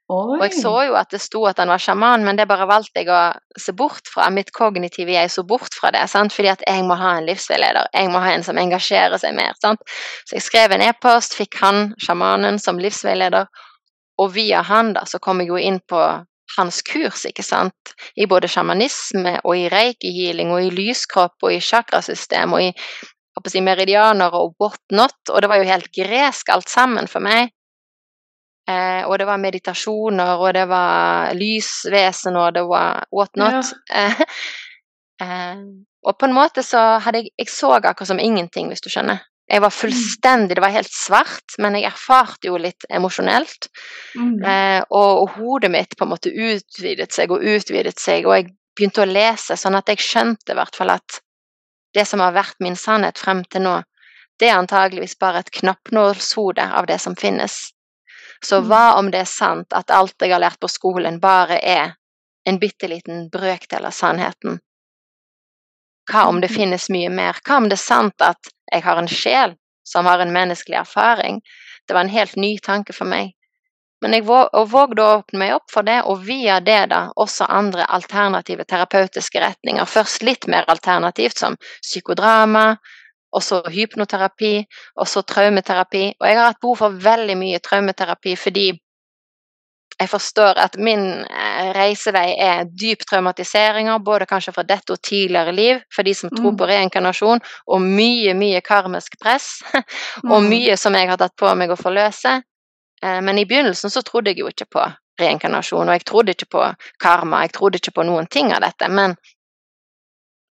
Oi. og jeg så jo at det sto at han var sjaman, men det bare valgte jeg å se bort fra, mitt kognitive jeg så bort fra det, sant? fordi at jeg må ha en livsveileder, jeg må ha en som engasjerer seg mer, sant? Så jeg skrev en e-post, fikk han, sjamanen, som livsveileder, og via han da, så kom jeg jo inn på hans kurs, ikke sant, i både sjamanisme og i reiki-healing og i lyskropp og i chakrasystem og i si, meridianer og whatnot, og det var jo helt gresk alt sammen for meg. Eh, og det var meditasjoner, og det var lysvesen, og det var whatnot. Ja. [laughs] eh, og på en måte så hadde jeg Jeg så akkurat som ingenting, hvis du skjønner. Jeg var fullstendig Det var helt svart, men jeg erfarte jo litt emosjonelt. Mm. Eh, og, og hodet mitt på en måte utvidet seg og utvidet seg, og jeg begynte å lese, sånn at jeg skjønte i hvert fall at det som har vært min sannhet frem til nå, det er antageligvis bare et knappnålshode av det som finnes. Så Mm. hva om det er sant at alt jeg har lært på skolen, bare er en bitte liten brøkdel av sannheten? Hva om det Mhm. finnes mye mer? Hva om det er sant at jeg har en sjel som har en menneskelig erfaring? Det var en helt ny tanke for meg. Men jeg vågde å åpne meg opp for det, og via det da også andre alternative terapeutiske retninger. Først litt mer alternativt, som psykodrama, og så hypnoterapi, og så traumeterapi. Og jeg har hatt behov for veldig mye traumeterapi fordi jeg forstår at min eh, reisevei er dyp traumatiseringer, både kanskje fra dette og tidligere liv, for de som tror Mm. på reinkarnasjon, og mye, mye karmisk press, [laughs] og Mm. mye som jeg har tatt på meg å forløse. Eh, Men i begynnelsen så trodde jeg jo ikke på reinkarnasjon, og jeg trodde ikke på karma, jeg trodde ikke på noen ting av dette, men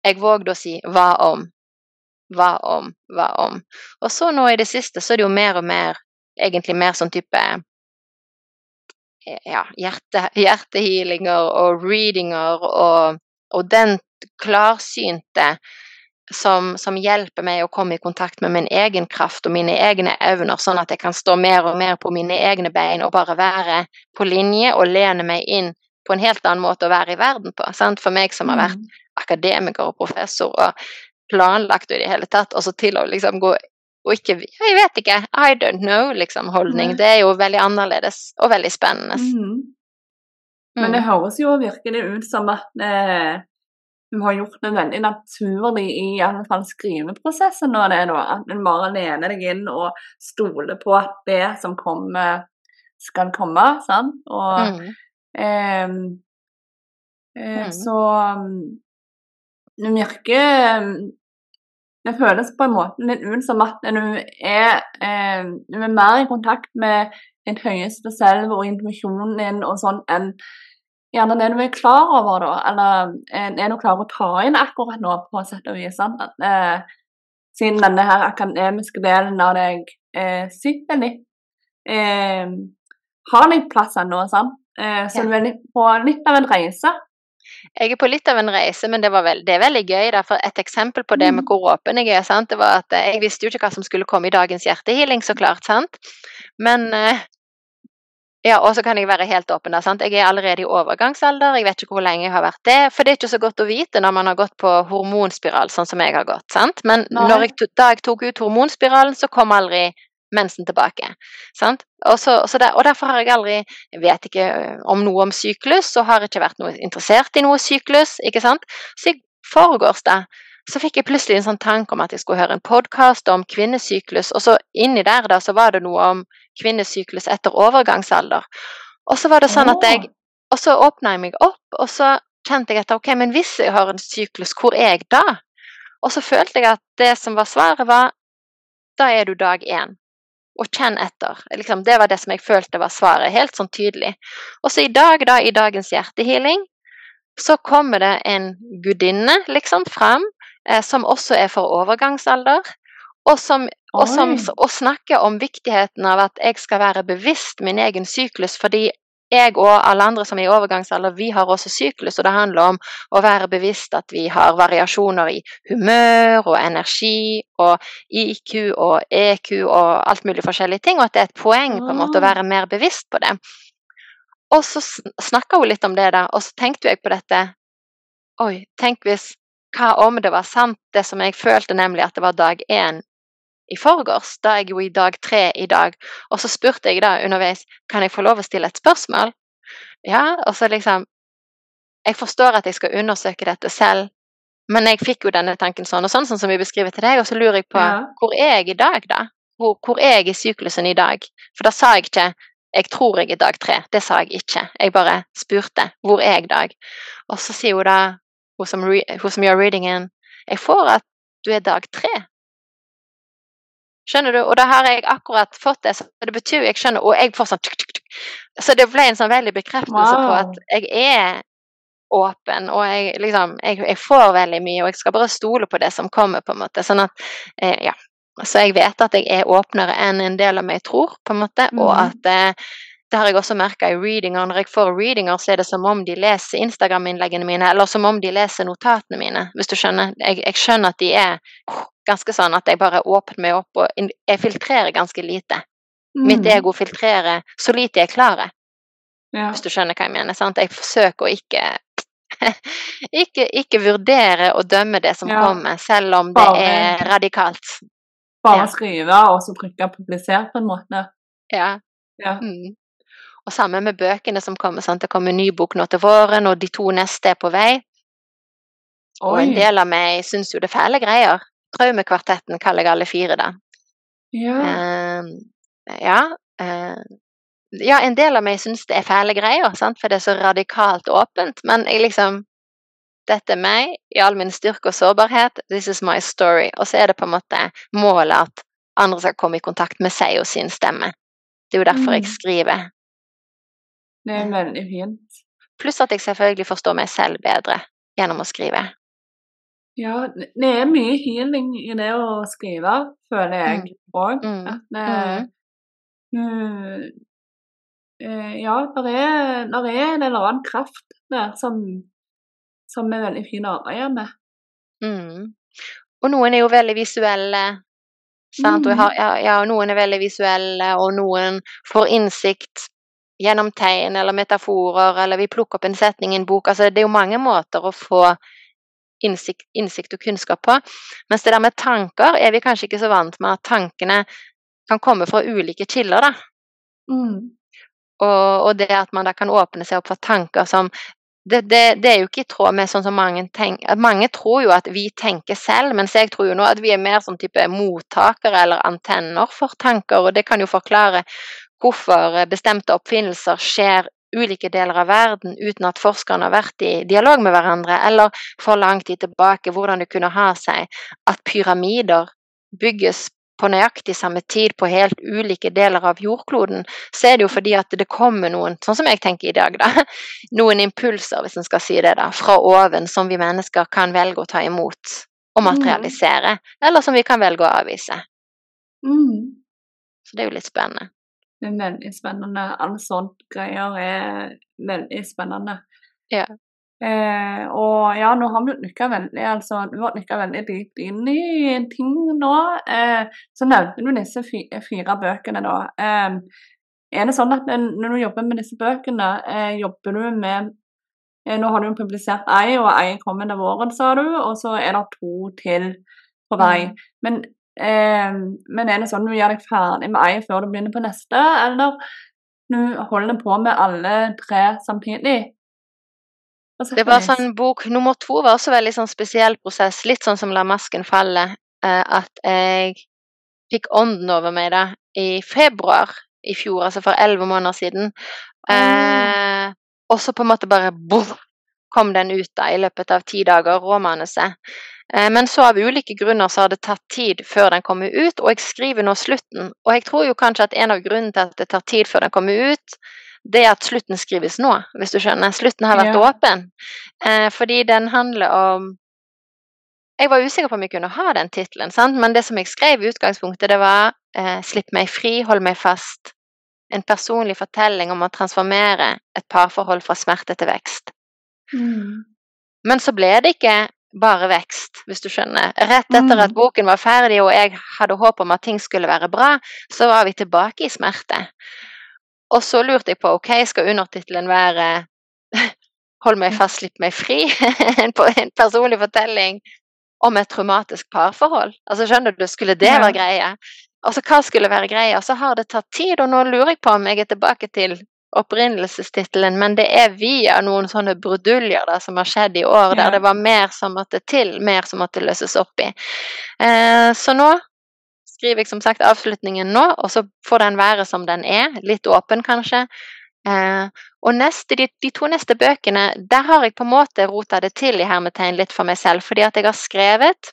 jeg vågde å si hva om? Hva om, hva om. Og så nå i det siste så er det jo mer og mer egentlig mer sånn type ja, hjerte, hjertehealinger og readinger og, og den klarsynte som, som, hjelper meg å komme i kontakt med min egen kraft og mine egne evner, sånn at jeg kan stå mer og mer på mine egne bein og bare være på linje og lene meg inn på en helt annen måte å være i verden på. Sant? For meg som har vært mm. akademiker og professor og planlagt i det hele tatt, og så til å liksom gå og ikke Jeg vet ikke, I don't know, liksom, holdning. Det er jo veldig annerledes og veldig spennende. Mm. Men det mm. høres jo virkelig ut som at eh, vi har gjort det veldig naturlig i alle fall skriveprosessen nå, det da. At en bare lener deg inn og stoler på at det som kommer, skal komme. sant? Og mm. eh, eh, mm. Så det virker det føles på en måte litt ut som at du er, eh, du er mer i kontakt med din høyeste selv og intuisjonen din og sånn enn gjerne det du er klar over, da. Eller eh, er du klar å ta inn akkurat nå, på sett og vis. Eh, siden denne her akademiske delen av deg eh, sitter litt eh, Har litt plass ennå, sant. Eh, så ja. du er litt på litt av en reise. Jeg er på litt av en reise, men det, veld, det er veldig gøy. Da, for Et eksempel på det med mm. hvor åpen jeg er, sant? det var at eh, jeg visste jo ikke hva som skulle komme i dagens hjertehealing, så klart. sant? Men eh, ja, og så kan jeg være helt åpen. Da, sant? Jeg er allerede i overgangsalder, jeg vet ikke hvor lenge jeg har vært det. For det er ikke så godt å vite når man har gått på hormonspiral, sånn som jeg har gått. sant? Men jeg, da jeg tok ut hormonspiralen, så kom aldri mensen tilbake. Og, så, så der, og, derfor har jeg aldri Jeg vet ikke eh, om noe om syklus, og har ikke vært noe interessert i noe syklus. ikke sant? Så i forgårs da, så fikk jeg plutselig en sånn tanke om at jeg skulle høre en podkast om kvinnesyklus, og så inni der da, så var det noe om kvinnesyklus etter overgangsalder. Og så var det sånn at jeg Og så åpna jeg meg opp, og så kjente jeg etter ok, men hvis jeg har en syklus, hvor er jeg da? Og så følte jeg at det som var svaret, var da er du dag én og kjenn etter. Liksom, det var det som jeg følte var svaret, helt sånn tydelig. Og så i dag, da, i dagens hjertehealing, så kommer det en gudinne liksom fram, eh, som også er for overgangsalder, og som, og som og snakker om viktigheten av at jeg skal være bevisst min egen syklus, fordi jeg og alle andre som er i overgangsalder, vi har også syklus, og det handler om å være bevisst at vi har variasjoner i humør og energi og IQ og EQ og alt mulig forskjellige ting, og at det er et poeng på en måte å ah. være mer bevisst på det. Og så snakka hun litt om det, da, og så tenkte jeg på dette Oi, tenk hvis Hva om det var sant, det som jeg følte, nemlig at det var dag én i forgårs. Da er jeg jo i dag tre i dag. Og så spurte jeg da underveis kan jeg få lov å stille et spørsmål. Ja, og så liksom Jeg forstår at jeg skal undersøke dette selv, men jeg fikk jo denne tanken sånn og sånn, sånn som vi beskriver til deg, og så lurer jeg på ja. hvor er jeg i dag, da? Hvor, hvor, er jeg i syklusen i dag? For da sa jeg ikke jeg tror jeg er dag tre. Det sa jeg ikke. Jeg bare spurte hvor er jeg i dag? Og så sier hun da, hun som, hun som gjør readingen, jeg får at du er dag tre. Skjønner du? Og da har jeg akkurat fått det, så det betyr jo jeg skjønner Og jeg får sånn tuk, tuk, tuk. Så det ble en sånn veldig bekreftelse wow. på at jeg er åpen, og jeg liksom jeg, jeg, får veldig mye, og jeg skal bare stole på det som kommer, på en måte. Sånn at eh, Ja. Så jeg vet at jeg er åpnere enn en del av meg tror, på en måte, mm. og at eh, det har jeg også merka i readinger. Når jeg får readinger, så er det som om de leser Instagram-innleggene mine, eller som om de leser notatene mine, hvis du skjønner. Jeg, jeg skjønner at de er ganske sånn at jeg bare åpner meg opp, og jeg filtrerer ganske lite. Mm. Mitt ego filtrerer så lite jeg klarer, ja. hvis du skjønner hva jeg mener. Sant? Jeg forsøker å ikke [laughs] ikke, ikke vurdere og dømme det som ja. kommer, selv om det bare, er radikalt. Bare ja. skrive og så trykke 'publisert' på en måte. Ja. ja. Mm. Og sammen med bøkene som kommer. Sant? Det kommer en ny bok nå til våren, og de to neste er på vei. Oi. Og en del av meg syns jo det er fæle greier. Traumekvartetten kaller jeg alle fire da. Ja. Uh, ja, uh, ja, en del av meg syns det er fæle greier, sant? for det er så radikalt åpent. Men jeg liksom Dette er meg i all min styrke og sårbarhet. This is my story. Og så er det på en måte målet at andre skal komme i kontakt med seg og sin stemme. Det er jo derfor jeg mm. skriver. Det er veldig fint. Pluss at jeg selvfølgelig forstår meg selv bedre gjennom å skrive. Ja, det er mye healing i det å skrive, føler jeg òg. Mm. At det mm, eh, Ja, det er, der er en eller annen kraft der som, som er veldig fin å arbeide med. Mm. Og noen er jo veldig visuelle. Sant? Og jeg Mm. har, ja, ja, noen er veldig visuelle, og noen får innsikt gjennom tegn eller metaforer, eller vi plukker opp en setning i en bok. Altså, det er jo mange måter å få innsikt, innsikt og kunnskap på. Mens det der med tanker er vi kanskje ikke så vant med at tankene kan komme fra ulike kilder, da. Mm. Og, og det at man da kan åpne seg opp for tanker som det, det, det er jo ikke i tråd med sånn som mange tenker Mange tror jo at vi tenker selv, mens jeg tror jo nå at vi er mer som type mottakere eller antenner for tanker, og det kan jo forklare hvorfor bestemte oppfinnelser skjer ulike deler av verden uten at forskerne har vært i dialog med hverandre, eller for lang tid tilbake hvordan det kunne ha seg at pyramider bygges på nøyaktig samme tid på helt ulike deler av jordkloden, så er det jo fordi at det kommer noen, sånn som jeg tenker i dag, da, [laughs] noen impulser, hvis en skal si det, da, fra oven som vi mennesker kan velge å ta imot og materialisere, eller som vi kan velge å avvise. Mm. Så det er jo litt spennende. Er veldig spennende. Alle sånne greier er veldig spennende. Ja. Eh, og ja, nå har vi dykka veldig, altså, vi har dykka veldig dypt inn i ting nå. Eh, så nevnte du disse fire bøkene, da. Eh, er det sånn at eh, når du jobber med disse bøkene, eh, jobber du med eh, Nå har du jo publisert ei, og ei kommer til våren, sa du, og så er det to til på vei. Mm. Men, eh, men er det sånn du gjør deg ferdig med ei før du begynner på neste, eller du holder på med alle tre samtidig? Det var sånn Bok nummer to var også veldig sånn spesiell prosess, litt sånn som La masken falle. eh, At jeg fikk ånden over meg da i februar i fjor, altså for elleve måneder siden. Eh, og så på en måte bare boom, kom den ut da i løpet av ti dager, råmanuset. Eh, men så av ulike grunner så har det tatt tid før den kommer ut, og jeg skriver nå slutten. Og jeg tror jo kanskje at en av grunnene til at det tar tid før den kommer ut, det er at slutten skrives nå, hvis du skjønner. Slutten har vært Ja. åpen. Eh, fordi den handler om Jeg var usikker på om jeg kunne ha den tittelen, sant? men det som jeg skrev i utgangspunktet, det var eh, 'Slipp meg fri, hold meg fast'. En personlig fortelling om å transformere et parforhold fra smerte til vekst. Mm. Men så ble det ikke bare vekst, hvis du skjønner. Rett etter Mm. at boken var ferdig og jeg hadde håp om at ting skulle være bra, så var vi tilbake i smerte. Og så lurte jeg på ok, skal undertittelen være [laughs] 'Hold meg fast, slipp meg fri'? [laughs] en, personlig fortelling om et traumatisk parforhold. Altså Skjønner du, skulle det være greia? Altså hva skulle være greia? Så har det tatt tid, og nå lurer jeg på om jeg er tilbake til opprinnelsestittelen, men det er via noen sånne bruduljer da, som har skjedd i år, Ja. der det var mer som måtte til, mer som måtte løses opp i. Eh, så nå skriver jeg som sagt avslutningen nå, og så får den være som den er, litt åpen kanskje. Eh, og neste, de, de to neste bøkene, der har jeg på en måte rota det til i hermetegn litt for meg selv, fordi at jeg har skrevet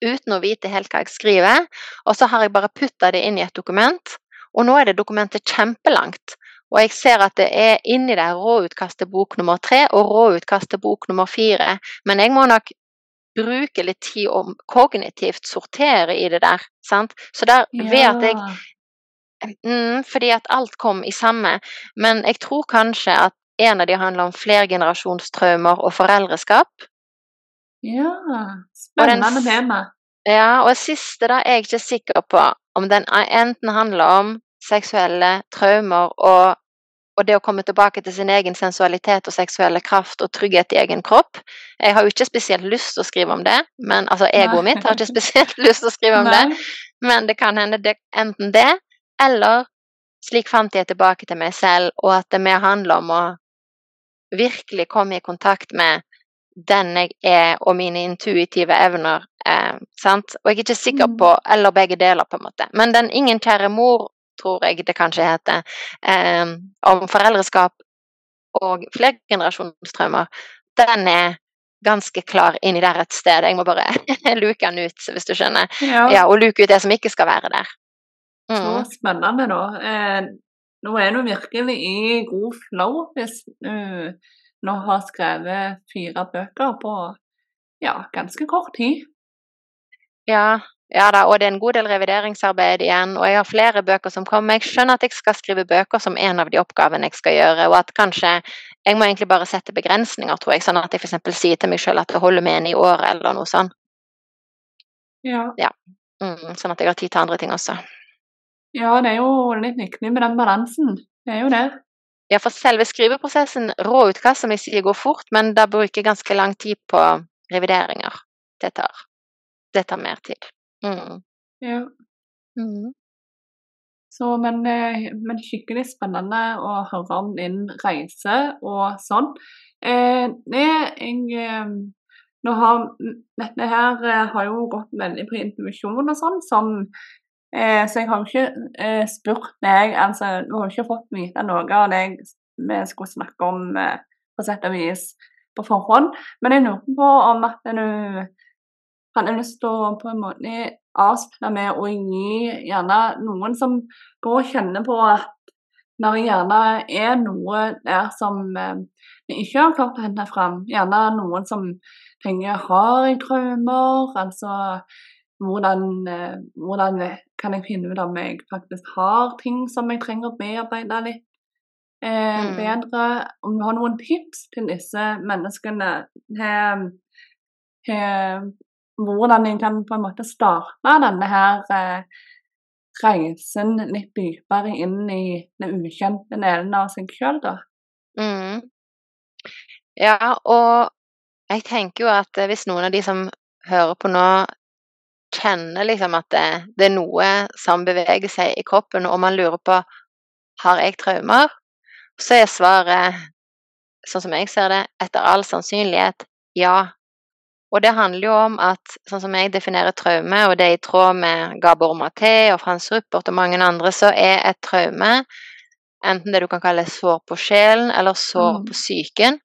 uten å vite helt hva jeg skriver, og så har jeg bare putta det inn i et dokument, og nå er det dokumentet kjempelangt. Og jeg ser at det er inni der råutkastet bok nummer tre og råutkastet bok nummer fire, men jeg må nok bruke litt tid og kognitivt sortere i det der, sant. Så der, vet at jeg Mm, fordi at alt kom i samme. Men jeg tror kanskje at en av de handler om flergenerasjonstraumer og foreldreskap. Ja, spennende tema. Ja, og siste da er jeg ikke sikker på om den enten handler om seksuelle traumer og, og det å komme tilbake til sin egen sensualitet og seksuelle kraft og trygghet i egen kropp. Jeg har jo ikke spesielt lyst til å skrive om det, men altså egoet mitt har ikke spesielt [laughs] lyst til å skrive om det. Men det kan hende det, enten det, eller slik fant jeg tilbake til meg selv, og at det mer handler om å virkelig komme i kontakt med den jeg er, og mine intuitive evner. Eh, sant? Og jeg er ikke sikker Mm. på Eller begge deler, på en måte. Men den 'Ingen kjære mor', tror jeg det kanskje heter, eh, om foreldreskap og flergenerasjonstraumer, den er ganske klar inni der et sted. Jeg må bare [laughs] luke den ut, hvis du skjønner. Ja, Ja, og luke ut det som ikke skal være der. så Mm. spennende, da. Eh, nå er du virkelig i god flow hvis du nå har skrevet fire bøker på ja, ganske kort tid. Ja, ja da, og det er en god del revideringsarbeid igjen. Og jeg har flere bøker som kommer. Jeg skjønner at jeg skal skrive bøker som en av de oppgavene jeg skal gjøre, og at kanskje jeg må egentlig bare sette begrensninger, tror jeg, sånn at jeg f.eks. sier til meg selv at det holder med en i året, eller noe sånt. Ja. ja. Mm, sånn at jeg har tid til andre ting også. Ja, det er jo litt viktig med den balansen. Det er jo det. Ja, for selve skriveprosessen, rå utkast, som jeg sier, går fort, men da bruker jeg ganske lang tid på revideringer. Det tar, det tar mer tid. Mm. Ja. Mm. Så, men, eh, men, skikkelig spennende å høre om din reise og sånn. Eh, jeg, eh, nå har, dette her eh, har jo gått veldig på intuisjon og sånn, som eh, så jeg har jo ikke eh, spurt deg altså, Du har jo ikke fått vite noe av det vi skulle snakke om på sett og vis på forhånd. Men jeg lurer på om at du hadde lyst til å på en måte avspille med å gi gjerne noen som går og kjenner på at når det gjerne er noe der som eh, vi ikke har klart å hente fram, gjerne noen som tenker har jeg traumer, altså hvordan, eh, hvordan, kan jeg finne ut om jeg faktisk har ting som jeg trenger å bearbeide litt eh, mm. bedre? Om du har noen tips til disse menneskene til, til hvordan en kan på en måte starte denne her eh, reisen litt dypere inn i den ukjente delen av seg sjøl, da. Mm. Ja, og jeg tenker jo at hvis noen av de som hører på nå, kjenner liksom at det, det er noe som beveger seg i kroppen, og man lurer på har jeg traumer, så er svaret, sånn som jeg ser det, etter all sannsynlighet ja, og det handler jo om at sånn som jeg definerer traume, og det er i tråd med Gabor Maté og Frans Ruppert og mange andre, så er et traume enten det du kan kalle sår på sjelen eller sår mm. på psyken,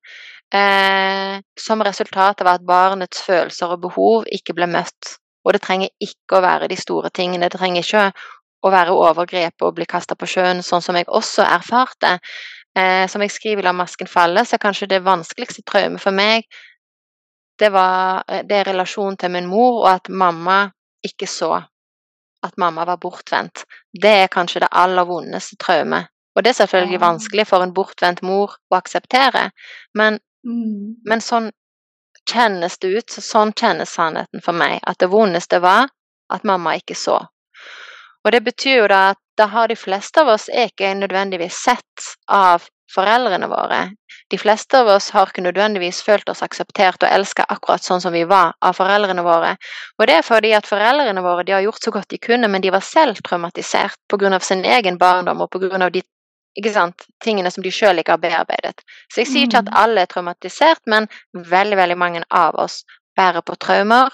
eh, som resultat av at barnets følelser og behov ikke ble møtt. Og det trenger ikke å være de store tingene. Det trenger ikke å være overgrep og bli kasta på sjøen, sånn som jeg også erfarte. Eh, som jeg skriver i La masken falle, så er kanskje det vanskeligste traumet for meg det var eh, det er relasjonen til min mor, og at mamma ikke så at mamma var bortvendt. Det er kanskje det aller vondeste traumet. Og det er selvfølgelig vanskelig for en bortvendt mor å akseptere, men, mm. men sånn kjennes det ut, sånn kjennes sannheten for meg. At det vondeste var at mamma ikke så. Og det betyr jo da at da har de fleste av oss ikke nødvendigvis sett av foreldrene våre. De fleste av oss har ikke nødvendigvis følt oss akseptert og elska akkurat sånn som vi var av foreldrene våre. Og det er fordi at foreldrene våre de har gjort så godt de kunne, men de var selv traumatisert pga. sin egen barndom og pga. de sant, tingene som de sjøl ikke har bearbeidet. Så jeg sier ikke at mm. alle er traumatisert, men veldig, veldig mange av oss bærer på traumer.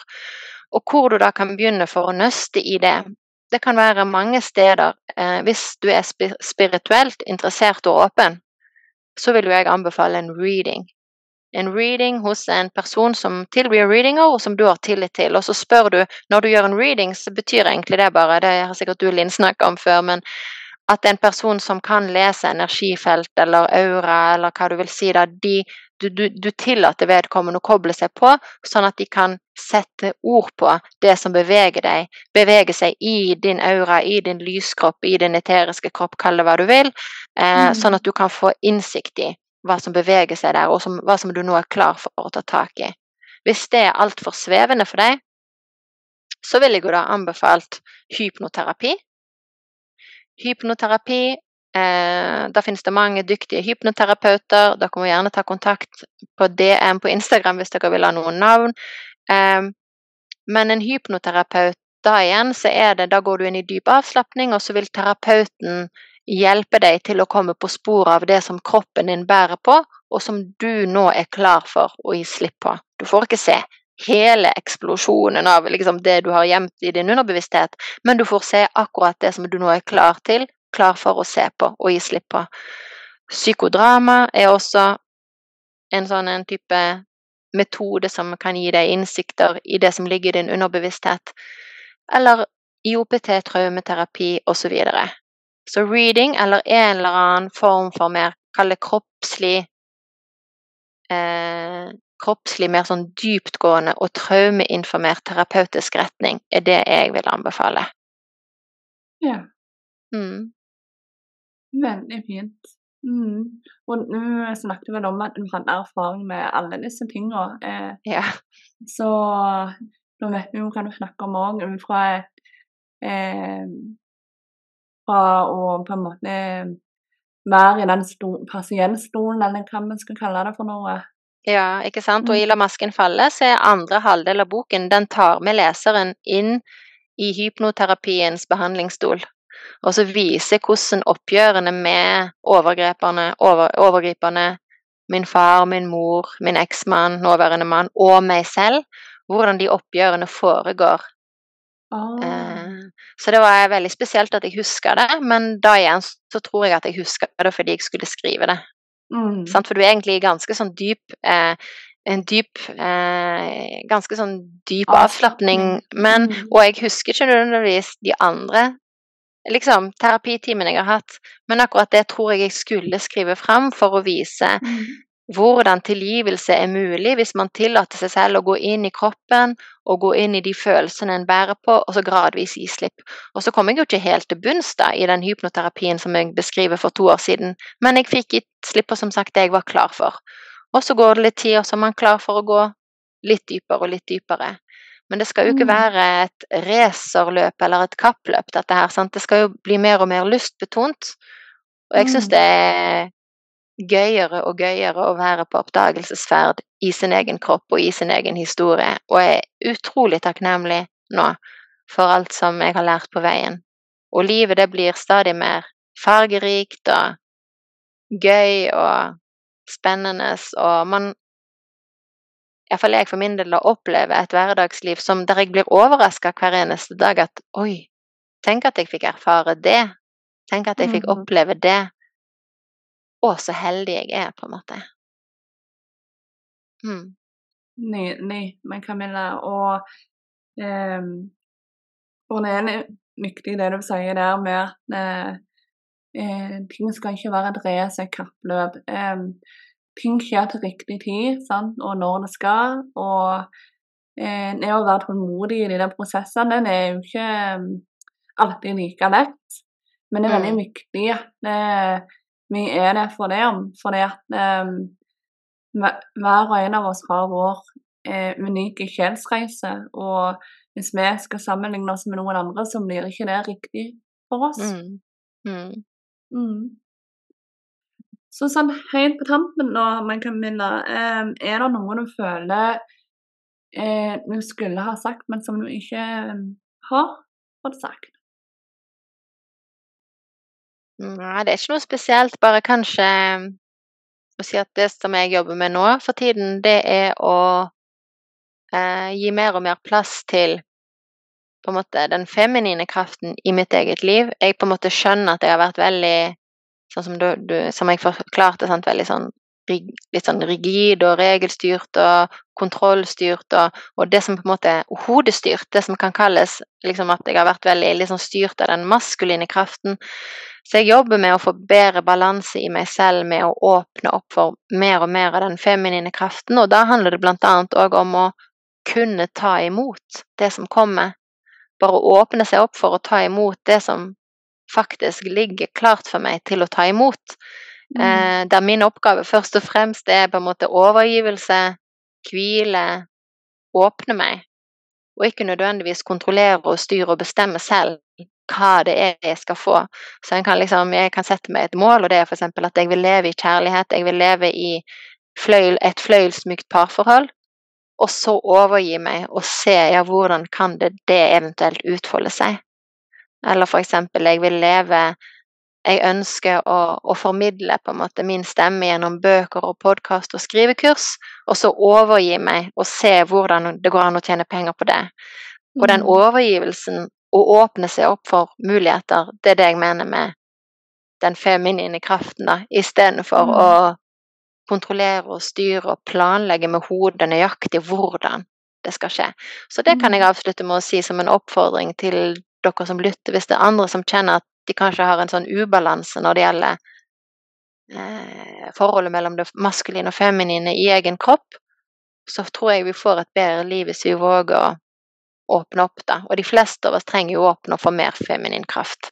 Og hvor du da kan begynne for å nøste i det, det kan være mange steder. Eh, hvis du er spirituelt interessert og åpen, så vil jo jeg anbefale en reading. En reading hos en person som tilbyr readinger, og som du har tillit til. Og så spør du Når du gjør en reading, så betyr egentlig det bare Det har sikkert du Linn snakka om før, men at en person som kan lese energifelt eller aura, eller hva du vil si, da, de, du, du, du, tillater vedkommende å koble seg på, sånn at de kan sette ord på det som beveger deg, beveger seg i din aura, i din lyskropp, i din eteriske kropp, kall det hva du vil, eh, mm. sånn at du kan få innsikt i hva som beveger seg der, og som, hva som du nå er klar for å ta tak i. Hvis det er altfor svevende for deg, så vil jeg jo da anbefalt hypnoterapi. Hypnoterapi Eh, da finnes det mange dyktige hypnoterapeuter. Dere må gjerne ta kontakt på DM på Instagram hvis dere vil ha noen navn. Eh, men en hypnoterapeut, da igjen, så er det Da går du inn i dyp avslapning, og så vil terapeuten hjelpe deg til å komme på sporet av det som kroppen din bærer på, og som du nå er klar for å gi slipp på. Du får ikke se hele eksplosjonen av liksom, det du har gjemt i din underbevissthet, men du får se akkurat det som du nå er klar til klar for å se på og gi slipp på. Psykodrama er også en sånn en type metode som kan gi deg innsikter i det som ligger i din underbevissthet, eller IOPT, traumeterapi osv. Så, videre. så reading eller en eller annen form for mer, kall det kroppslig eh, kroppslig, mer sånn dyptgående og traumeinformert terapeutisk retning er det jeg vil anbefale. Ja. Mm. Veldig fint. Mm. Og nå snakket vel om at du hadde erfaring med alle disse tingene. Eh, Ja. så nå vet vi jo hva du snakker om òg, ut fra eh, Fra å på en måte være i den pasientstolen, eller hva vi skal kalle det for noe. Ja, ikke sant? Og i Mm. La masken falle så er andre halvdel av boken den tar med leseren inn i hypnoterapiens behandlingsstol. Og så viser hvordan oppgjørene med overgreperne, over, overgriperne, min far, min mor, min eksmann, nåværende mann og meg selv, hvordan de oppgjørene foregår. Oh. Eh, Så det var veldig spesielt at jeg huska det, men da igjen så tror jeg at jeg huska det fordi jeg skulle skrive det. Mm. Sant? For du er egentlig ganske sånn dyp eh, En dyp eh, Ganske sånn dyp avslapning, Avslapning. men Mm. Og jeg husker ikke nødvendigvis de andre liksom, terapitimen jeg har hatt, men akkurat det tror jeg jeg skulle skrive fram for å vise Mm. hvordan tilgivelse er mulig hvis man tillater seg selv å gå inn i kroppen og gå inn i de følelsene en bærer på, og så gradvis gi slipp. Og så kom jeg jo ikke helt til bunns da i den hypnoterapien som jeg beskriver for to år siden, men jeg fikk gitt slipp på som sagt det jeg var klar for. Og så går det litt tid, og så er man klar for å gå litt dypere og litt dypere. Men det skal jo ikke Mm. være et racerløp eller et kappløp, dette her. sant? Det skal jo bli mer og mer lystbetont. Og jeg syns Mm. det er gøyere og gøyere å være på oppdagelsesferd i sin egen kropp og i sin egen historie, og jeg er utrolig takknemlig nå for alt som jeg har lært på veien. Og livet det blir stadig mer fargerikt og gøy og spennende, og man Iallfall jeg for min del da opplever et hverdagsliv som der jeg blir overraska hver eneste dag at oi, tenk at jeg fikk erfare det. Tenk at jeg fikk Mhm. oppleve det. Å, så heldig jeg er, på en måte. Mm. Nydelig Men Camilla. Og ehm, for det er nyttig det du sier der med at eh, eh, ting skal ikke være et race, et kappløp. Em, ting skjer til riktig tid, sant? og når det skal. Og eh, det å være tålmodig i de der prosessene, det er jo ikke alltid like lett. Men det er veldig Mm. viktig at eh, vi er det for det. Fordi at eh, hver hver og en av oss har vår eh, unike sjelsreise, og hvis vi skal sammenligne oss med noen andre, så blir ikke det riktig for oss. Mm. Mm. Så sånn helt på tampen nå, men Camilla, eh, er det noe du føler eh, du skulle ha sagt, men som du ikke eh, har fått sagt? Nei, det er ikke noe spesielt, bare kanskje å si at det som jeg jobber med nå for tiden, det er å eh, gi mer og mer plass til på en måte den feminine kraften i mitt eget liv. Jeg på en måte skjønner at jeg har vært veldig sånn som, du, du, som jeg forklarte, sant, veldig sånn litt sånn rigid og regelstyrt og kontrollstyrt og, og det som på en måte er hodestyrt, det som kan kalles liksom at jeg har vært veldig liksom styrt av den maskuline kraften. Så jeg jobber med å få bedre balanse i meg selv med å åpne opp for mer og mer av den feminine kraften, og da handler det blant annet òg om å kunne ta imot det som kommer. Bare åpne seg opp for å ta imot det som faktisk ligger klart for meg til å ta imot. Mm. Eh, der min oppgave først og fremst er på en måte overgivelse, hvile, åpne meg, og ikke nødvendigvis kontrollere og styre og bestemme selv hva det er jeg skal få. Så kan liksom, jeg kan sette meg et mål, og det er f.eks. at jeg vil leve i kjærlighet, jeg vil leve i fløyl, et fløyelsmykt parforhold, og så overgi meg og se ja, hvordan kan det, det eventuelt utfolde seg. Eller for eksempel, jeg vil leve jeg ønsker å, å formidle på en måte min stemme gjennom bøker og podkast og skrivekurs, og så overgi meg og se hvordan det går an å tjene penger på det. Og den Mm. overgivelsen, å åpne seg opp for muligheter, det er det jeg mener med den feminine kraften, da, istedenfor Mm. å kontrollere og styre og planlegge med hodet nøyaktig hvordan det skal skje. Så det kan jeg Mm. avslutte med å si som en oppfordring til dere som lytter, hvis det er andre som kjenner at de kanskje har en sånn ubalanse når det gjelder eh, forholdet mellom det maskuline og feminine i egen kropp, så tror jeg vi får et bedre liv hvis vi våger å åpne opp, da. Og de fleste av oss trenger jo å åpne opp for mer feminin kraft.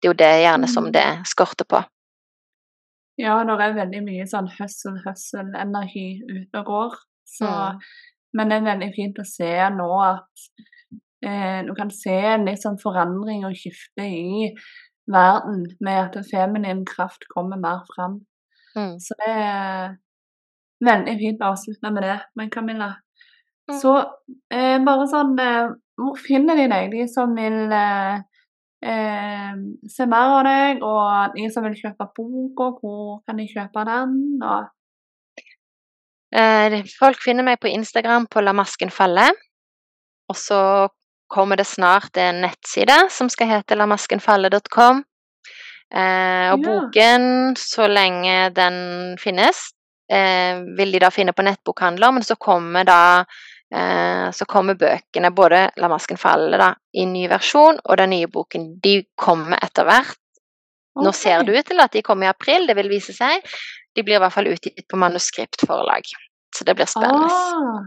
Det er jo det gjerne som Mm. det skorter på. Ja, det er veldig mye sånn høssel-høssel-energi ute og går. Så, Mm. Men det er veldig fint å se nå at eh, du kan se en litt sånn forandring og skifte i verden med at feminin kraft kommer mer fram. Mm. Så det er veldig fint å avslutte med det. Men Camilla, Mm. så eh, bare sånn eh, Hvor finner de deg, de som vil eh, eh, se mer av deg, og de som vil kjøpe boka, hvor kan de kjøpe den? Og Eh, folk finner meg på Instagram på La masken falle. Og så kommer det snart en nettside som skal hete lamaskenfalle.com. Eh, og Ja. boken, så lenge den finnes, eh, vil de da finne på nettbokhandler, men så kommer da eh, så kommer bøkene, både La masken falle da, i ny versjon, og den nye boken, de kommer etter hvert. Nå ser det ut til at de kommer i april, det vil vise seg. De blir i hvert fall utgitt på manuskriptforlag, så det blir spennende. Ah,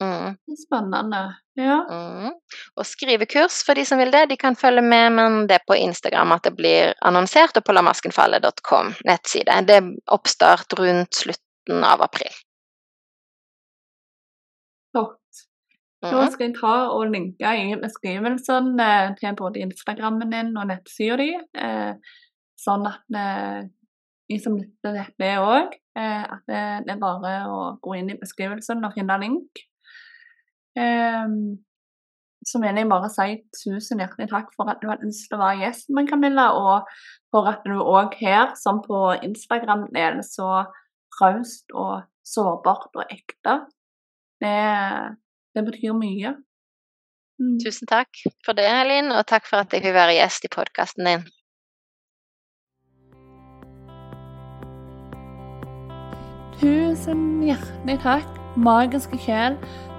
Mm, spennende. Ja. mm. Og skrivekurs for de som vil det, de kan følge med, men det er på Instagram at det blir annonsert, og på lamaskenfalle.com nettside. Det er oppstart rundt slutten av april. Flott. Nå Da skal jeg ta og linke i beskrivelsen eh, til både Instagrammen din og nettsida di, eh, sånn at eh, de som lytter til dette òg, eh, at det, det er bare å gå inn i beskrivelsen og finne link. Ehm, så vil jeg bare si tusen hjertelig takk for at du hadde lyst til å være gjesten min, Camilla, og for at du òg her, som på Instagram, deler så raust og sårbart og ekte. Det, det betyr mye. Mm. Tusen takk for det, Elin, og takk for at jeg vil være gjest i podkasten din. Tusen hjertelig takk, magiske sjel,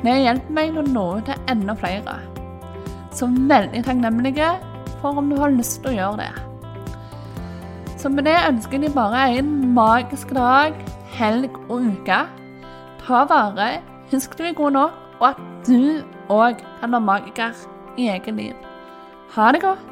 Det hjelper meg til å nå ut til enda flere. Så veldig takknemlige for om du har lyst til å gjøre det. Så med det ønsker jeg bare en magisk dag, helg og uke. Ta vare, husk du er god nok, og at du òg kan være magiker i eget liv. Ha det godt.